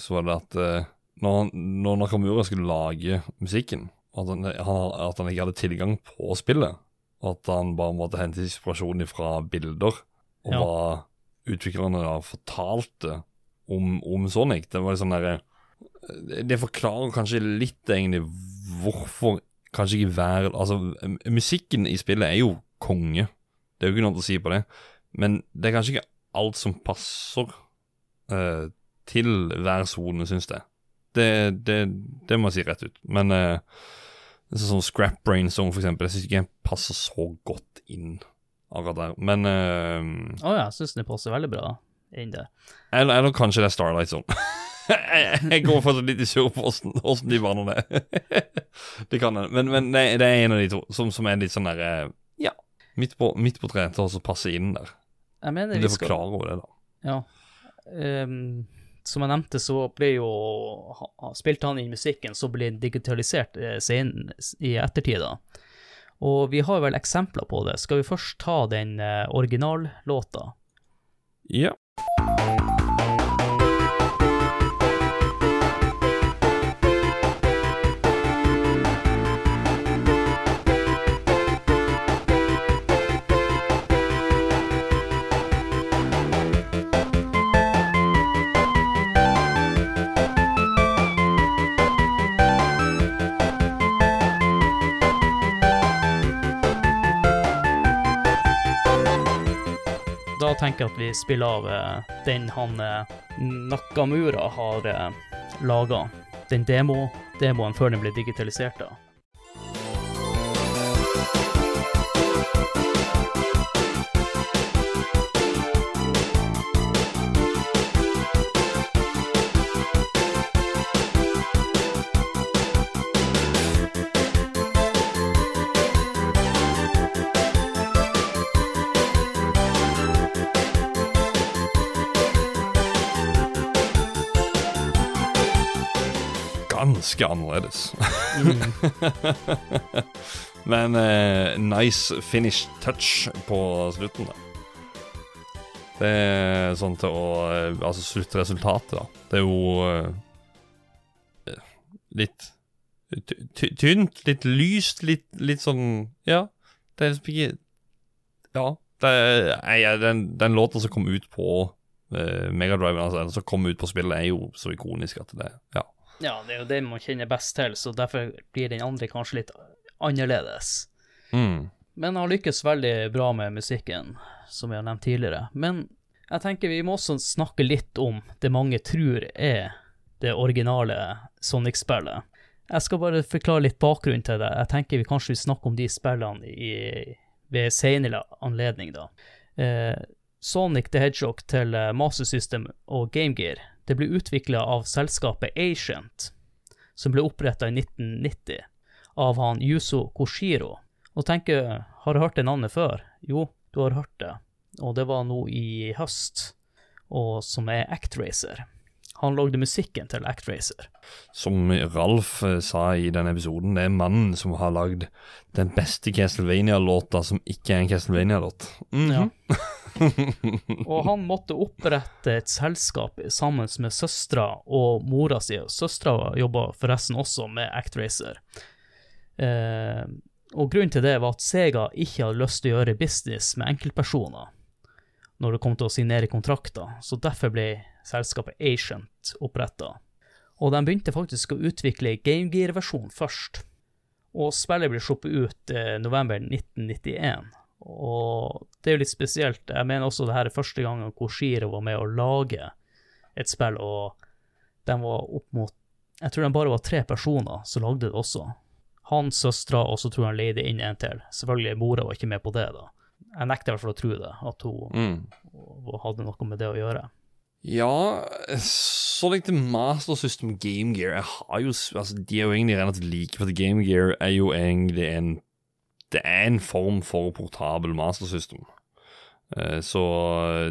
så var det at uh, når, når Nakamura skulle lage musikken, at han, han, at han ikke hadde tilgang på spillet, at han bare måtte hente inspirasjon fra bilder, og Ja. hva utviklerne da fortalte om, om Sonic. Det var liksom sånn derre Det forklarer kanskje litt egentlig hvorfor kanskje ikke hver Altså, musikken i spillet er jo konge. Det er jo ikke noe å si på det. Men det er kanskje ikke alt som passer uh, til hver sone, syns jeg. Det, det, det må jeg si rett ut. Men uh, sånn Scrap Brain Song, for eksempel, jeg syns ikke den passer så godt inn akkurat der. Men Å uh, oh, ja, jeg syns den passer veldig bra inn der. eller, eller kanskje det er Starlight Zone. *laughs* jeg, jeg går fortsatt litt i surr på åssen de baner det. *laughs* det kan hende. Men, men det, det er en av de to som, som er litt sånn der eh, Ja, midt på, midt på treet til å passe inn der. Jeg mener Det vi skal forklarer det, da. Ja. Um, som jeg nevnte, så ble jo Spilte han inn musikken, så ble den digitalisert scenen sen, i ettertid, da. Og vi har vel eksempler på det. Skal vi først ta den eh, originallåta? Ja. Tenker at vi spiller av eh, den han eh, Nakamura har eh, laga. Den demo, demoen før den ble digitalisert. da. Ganske annerledes. *laughs* Men eh, nice finish touch på slutten, da. Det er sånn til å eh, Altså sluttresultatet, da. Det er jo eh, litt ty ty tynt, litt lyst, litt, litt sånn Ja. Det er liksom ikke Ja. Det er, nei, den, den låta som kom ut på uh, Megadriven, altså, som kom ut på spillet, er jo så ikonisk at det Ja. Ja, det er jo det man kjenner best til, så derfor blir den andre kanskje litt annerledes. Mm. Men han lykkes veldig bra med musikken, som vi har nevnt tidligere. Men jeg tenker vi må også snakke litt om det mange tror er det originale Sonic-spillet. Jeg skal bare forklare litt bakgrunn til det. Jeg tenker vi kanskje vil snakke om de spillene i, ved senere anledning, da. Eh, Sonic the Hedgehog til eh, Master System og Game Gear det ble utvikla av selskapet Ancient, som ble oppretta i 1990 av han Yuzo Koshiro. Og tenker, har du hørt det navnet før? Jo, du har hørt det. Og det var nå i høst, og som er Actracer. Han lagde musikken til Actracer. Som Ralf eh, sa i den episoden, det er mannen som har lagd den beste Castlevania-låta som ikke er en Castlevania-låt. Mhm. Ja. *laughs* Og han måtte opprette et selskap sammen med søstera og mora si. Søstera jobba forresten også med Actracer. Eh, og grunnen til det var at Sega ikke hadde lyst til å gjøre business med enkeltpersoner når det kom til å signere kontrakter, så derfor ble selskapet Agent oppretta. Og de begynte faktisk å utvikle Game Gear versjonen først. Og spillet ble sluppet ut eh, november 1991. Og det er jo litt spesielt. Jeg mener også det her er første gangen Koshiro var med å lage et spill, og de var opp mot Jeg tror de bare var tre personer som lagde det også. Han, søstera, og så tror jeg han leide inn en til. Selvfølgelig, mora var ikke med på det, da. Jeg nekter i hvert fall å tro det, at hun Mm. hadde noe med det å gjøre. Ja, så lenge Master System Game Gear jeg har jo, altså, De er jo egentlig rent like, for Game Gear er jo egentlig en Det er en form for portabel Master System. Eh, Så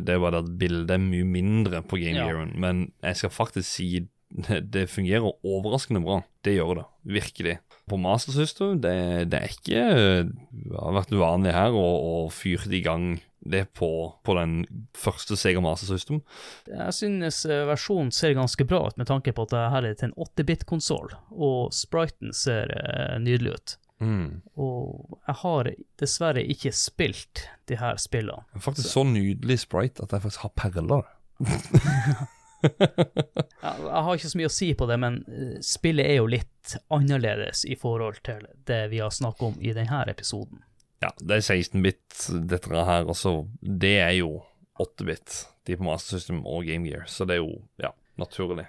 det er bare det at bildet er mye mindre på Game Ja. Gearen. Men jeg skal faktisk si *laughs* det, fungerer overraskende bra. Det gjør det, virkelig. på Master System. Det, det er ikke Det har vært uvanlig her å, å fyre det i gang det på, på den første Sega Master System. Jeg synes eh, versjonen ser ganske bra ut, med tanke på at det her er til en 8-bit-konsoll, og spriten ser eh, nydelig ut. Mm. Og jeg har dessverre ikke spilt de her spillene. Faktisk så nydelig sprite at jeg faktisk har perler. *laughs* Jeg, jeg har ikke så mye å si på det, men eh, spillet er jo litt annerledes i forhold til det vi har snakket om i denne episoden. Ja, det er 16-bit, dette her. Altså, det er jo 8-bit, de på Master System og Game Gear. Så det er jo, ja, naturlig.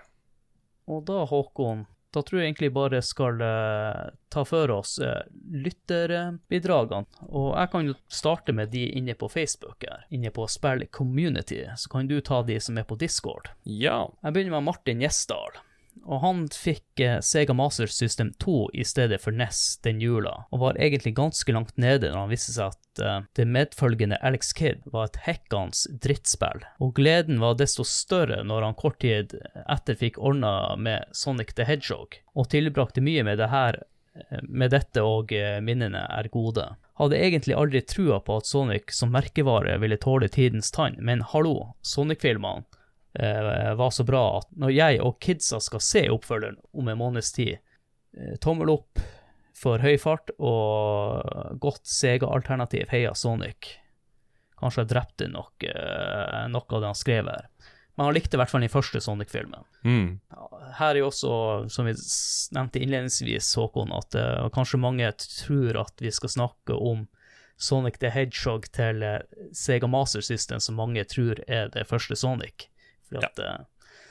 Og da, Håkon, da tror jeg egentlig bare skal uh, ta for oss uh, lytterbidragene. Og jeg kan jo starte med de inne på Facebook her, inne på Spill Community. Så kan du ta de som er på Discord. Ja. Jeg begynner med Martin Gjesdal. Og han fikk eh, Sega Master System 2 i stedet for NES den jula, og var egentlig ganske langt nede når han viste seg at eh, det medfølgende Alex Kidd var et hekkans drittspill. Og gleden var desto større når han kort tid etter fikk ordna med Sonic the Hedgehog, og tilbrakte mye med det her eh, med dette og minnene er gode. Hadde egentlig aldri trua på at Sonic som merkevare ville tåle tidens tann, men hallo, Sonic-filmene var så bra at når jeg og kidsa skal se oppfølgeren om en måneds tid, eh, tommel opp for høy fart og godt Sega-alternativ, heia Sonic. Kanskje jeg drepte nok, eh, noe av det han skrev her. Men han likte i hvert fall den første Sonic-filmen. Mm. Her er jo også, som vi nevnte innledningsvis, Håkon, at eh, kanskje mange tror at vi skal snakke om Sonic the Hedgehog til eh, Sega Master System, som mange tror er det første Sonic. For at, eh,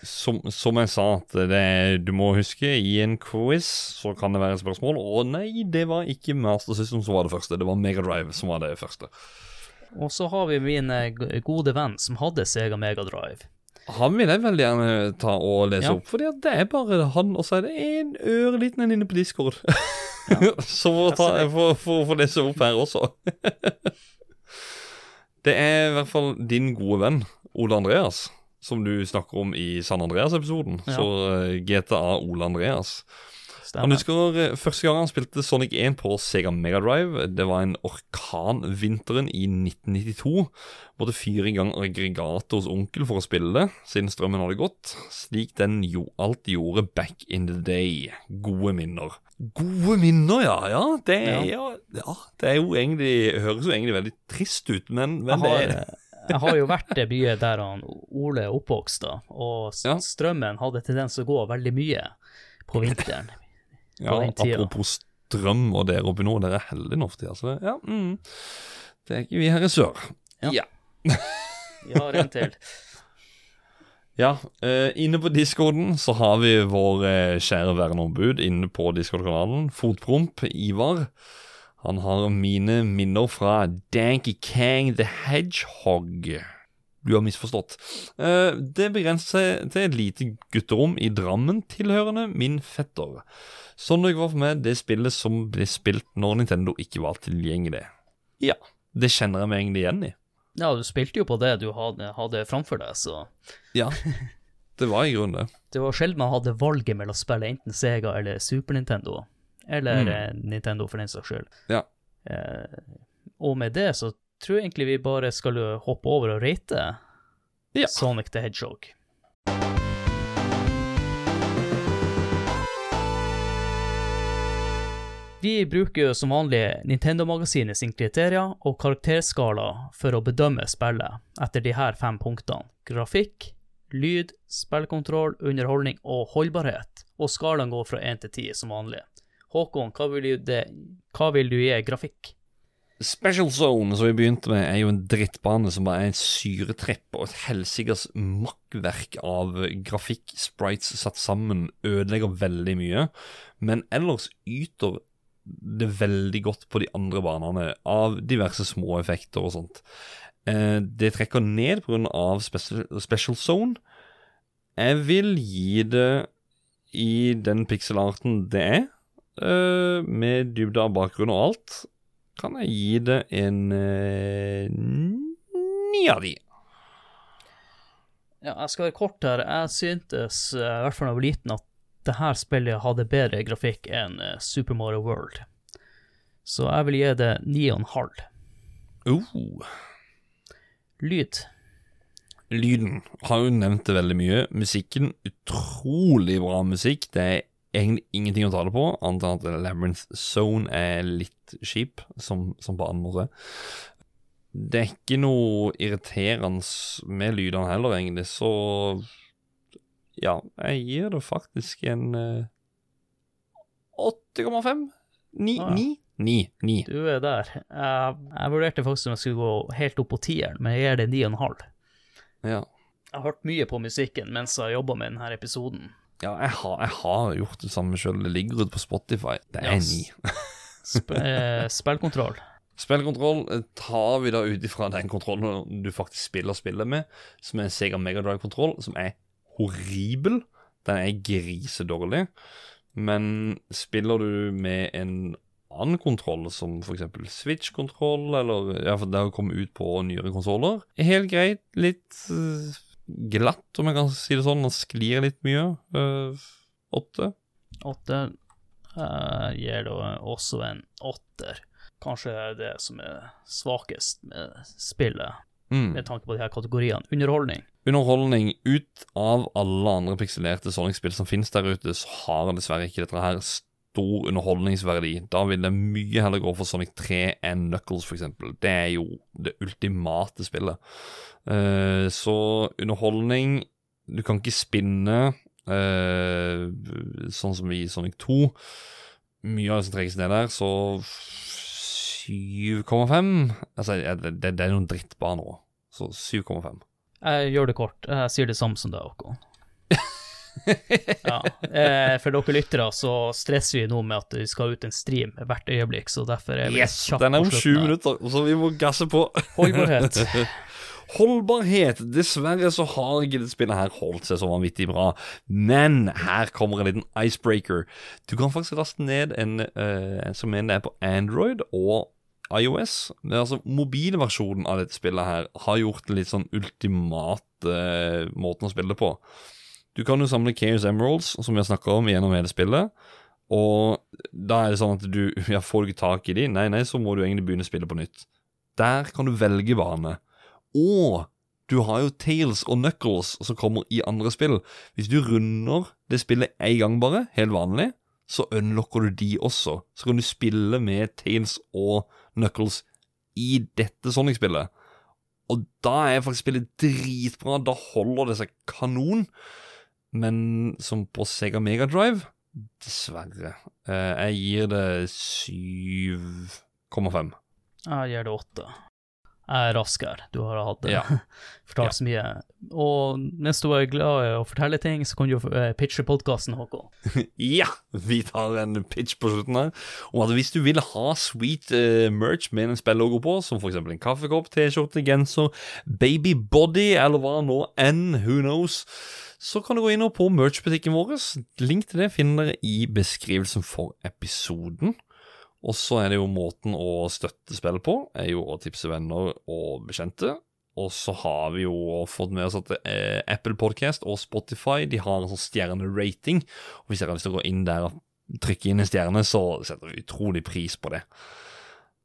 Som, som jeg sa, at det, du må huske, i en quiz så kan det være spørsmål. Og nei, det var ikke Master System som var det første, det var Megadrive som var det første. og så har vi min eh, gode venn som hadde Sega Megadrive. Han vil jeg veldig gjerne ta og lese Ja. opp, fordi det er bare han, og så er det en øreliten en inne på Discord. *laughs* så får får- får lese opp her også. *laughs* det er i hvert fall din gode venn, Ole Andreas, som du snakker om i San Andreas-episoden. Ja. Så eh, GTA Ole Andreas. Han husker eh, første gang han spilte Sonic 1 på Sega Mega Drive. Det var en orkan vinteren i 1992. Måtte fyre i gang aggregatet hos onkel for å spille det, siden strømmen hadde gått. Slik den jo alt gjorde back in the day. Gode minner. Gode minner, ja. Ja, det, er- ja. ja, det jo egentlig høres jo egentlig veldig trist ut, men, men det er er jeg har jo vært det mye der han Ole er oppvokst, da, og strømmen hadde tendens å gå veldig mye på vinteren. *laughs* ja, den tida. Apropos strøm og dere oppe nå, dere er heldige nå for tida. Så ja, mm. det er ikke vi her i sør. Ja. ja. Vi har en til. *laughs* Ja, eh, inne på discorden så har vi vår eh, kjære verneombud inne på discord-kanalen, Fotpromp Ivar. Han har mine minner fra Danky Kang the Hedgehog. Du har misforstått. Eh, det begrenser seg til et lite gutterom i Drammen tilhørende min fetter. Sonic var for meg det spillet som ble spilt når Nintendo ikke var tilgjengelig. Ja, det kjenner jeg meg egentlig igjen i. Ja, du spilte jo på det du hadde, hadde framfor deg, så Ja, det var i grunnen det. *laughs* det var sjelden man hadde valget mellom å spille enten Sega eller Super Nintendo. Eller Mm. eh, Nintendo, for den saks skyld. Ja. Eh, og med det så tror jeg egentlig vi bare skal hoppe over og rate Ja. Sonic the Hedgehog. Vi bruker som vanlig Nintendo-magasinet sin kriterier og karakterskala for å bedømme spillet etter de her fem punktene. Grafikk, lyd, spillkontroll, underholdning og holdbarhet. Og skalaen går fra 1 til 10 som vanlig. Håkon, hva vil du, det, hva vil du gi grafikk? Special Zone, som vi begynte med, er jo en drittbane som bare er en syretrepp og et helsikes makkverk av grafikk, sprites satt sammen, ødelegger veldig mye, men ellers yter det veldig godt på de andre banene, av diverse små effekter og sånt. Eh, det trekker ned av special, special Zone. Jeg vil gi det i den pixelarten det er, med dybde av bakgrunn og alt kan jeg gi det en eh, ni av de. Ja, jeg skal være kort her. Jeg syntes, eh, i hvert fall da jeg var liten, at det her spillet hadde bedre grafikk enn eh, Super Mario World. Så jeg vil gi det 9,5. Uh. Lyd. Lyden har jo nevnt det veldig mye. Musikken, utrolig bra musikk. Det er egentlig ingenting å ta det på, annet enn at Labyrinth Zone er litt kjip, som, som på andre. måte. Det er ikke noe irriterende med lydene heller, egentlig, så Ja, jeg gir det faktisk en eh, 8,5? 9? Ah, ja. 9? 9. 9. Du er der. Jeg, jeg vurderte faktisk om jeg skulle gå helt opp på tieren, men jeg gir det 9,5. Ja. Jeg har hørt mye på musikken mens jeg jobba med denne episoden. Ja, jeg har, jeg har gjort det samme sjøl. Det ligger ute på Spotify. Det er ni. *laughs* Sp eh, spillkontroll. Spillkontroll eh, tar vi da ut ifra den kontrollen du faktisk spiller spillet med, som er Sega Mega Drive-kontroll, som er horribel. Den er grisedårlig. Men spiller du med en annen kontroll, som f.eks. Switch-kontroll, eller ja, for det har kommet ut på nyere konsoller, er helt greit. Litt eh, glatt, om jeg kan si det sånn. Den sklir litt mye. Eh, Åtte. Åtte. uh, gir da også en åtter. Kanskje det det som er svakest med spillet, Mm. med tanke på de her kategoriene. Underholdning. underholdning ut av alle andre pikselerte Sonic-spill som finnes der ute, så har dessverre ikke dette her stor underholdningsverdi. Da vil det mye heller gå for Sonic 3 enn Knuckles, eksempel. Det er jo det ultimate spillet. Uh, så underholdning Du kan ikke spinne uh, sånn som i Sonic 2. Mye av det som trekkes ned der, så 7,5 Altså, det det er noen drittbaner òg, så 7,5. Jeg gjør det kort. Jeg sier det samme som deg, Håkon. *laughs* ja. eh, For dere lyttere så stresser vi nå med at vi skal ut en stream hvert øyeblikk, så derfor er vi Yes! kjappe Den er om sju minutter, så vi må gasse på. Holdbarhet. *laughs* Holdbarhet. Dessverre så har ikke dette spillet her holdt seg så vanvittig bra. Men her kommer en liten icebreaker. Du kan faktisk laste ned en uh, som det er på Android og iOS. Det er altså Mobilversjonen av dette spillet her har gjort det litt sånn ultimate uh, måten å spille det på. Du kan jo samle Chaos Emeralds, som vi har snakka om gjennom hele spillet. Og da er det sånn at du *laughs* ja, Får du ikke tak i de, nei, nei, så må du egentlig begynne å spille på nytt. Der kan du velge bane. Og du har jo Tales og Knuckles som kommer i andre spill. Hvis du runder det spillet én gang bare, helt vanlig, så unlocker du de også. Så kan du spille med Tales og Knuckles i dette Sonic-spillet. Og da er faktisk spillet dritbra. Da holder det seg kanon. Men som på Sega Mega Drive Dessverre. Eh, jeg gir det 7,5. Jeg gir det 8. Jeg er raskere. Du har hatt Ja. *laughs* fortalt Ja. så mye. Og mens du er glad i å fortelle ting, så kan du eh, pitche podkasten, Håkon. *laughs* Ja, vi tar en pitch på slutten her. Om at hvis du vil ha sweet uh, merch med en spillogo på, som f.eks. en kaffekopp, T-skjorte, genser, baby body eller hva nå enn, who knows, så kan du gå inn og på merch-butikken vår. Link til det finner dere i beskrivelsen for episoden. Og så er det jo måten å støtte spillet på, er jo å tipse venner og bekjente. Og så har vi jo fått med oss at eh, Apple Podcast og Spotify De har en sånn stjernerating. Og hvis dere har lyst til å gå inn der og trykke inn en stjerne, så setter vi utrolig pris på det.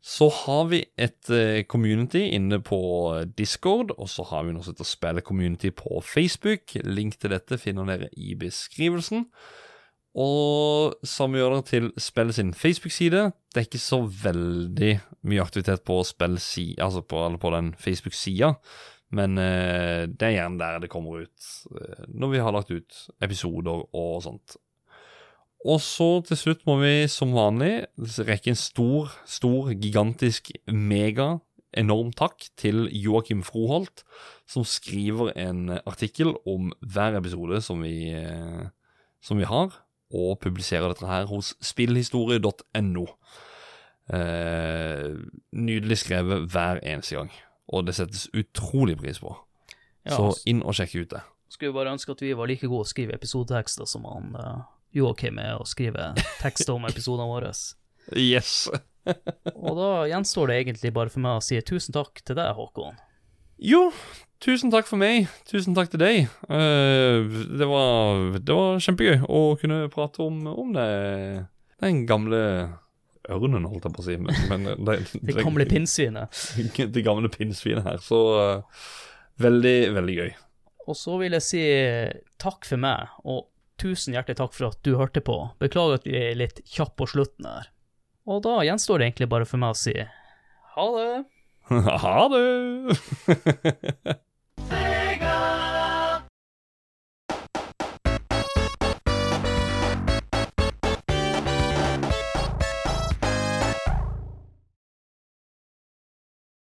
Så har vi et eh, community inne på Discord, og så har vi noe som heter Spille-community på Facebook. Link til dette finner dere i beskrivelsen. Og samme gjør dere til spillet sin Facebook-side. Det er ikke så veldig mye aktivitet på altså på, på den Facebook-sida, men eh, det er gjerne der det kommer ut eh, når vi har lagt ut episoder og sånt. Og så til slutt må vi som vanlig rekke en stor, stor, gigantisk, mega, enorm takk til Joakim Froholt, som skriver en artikkel om hver episode som vi, eh, som vi har, og publiserer dette her hos spillhistorie.no. Eh, nydelig skrevet hver eneste gang, og det settes utrolig pris på. Ja, Så inn og sjekk ut det. Skulle bare ønske at vi var like gode å skrive episodetekster som han uh, Joakim er å skrive tekster om episodene våre. Yes! *laughs* Og da gjenstår det egentlig bare for meg å si tusen takk til deg, Håkon. Jo, tusen takk for meg. Tusen takk til deg. Uh, det, var, det var kjempegøy å kunne prate om, om det. Den gamle ørnen, holdt jeg på å si. Men, men det, Det *laughs* gamle pinnsvinet. *laughs* det gamle pinnsvinet her. Så uh, veldig, veldig gøy. Og så vil jeg si takk for meg, og tusen hjertelig takk for at du hørte på. Beklager at vi er litt kjappe på slutten her. Og da gjenstår det egentlig bare for meg å si ha det. *laughs* Ha det! *laughs*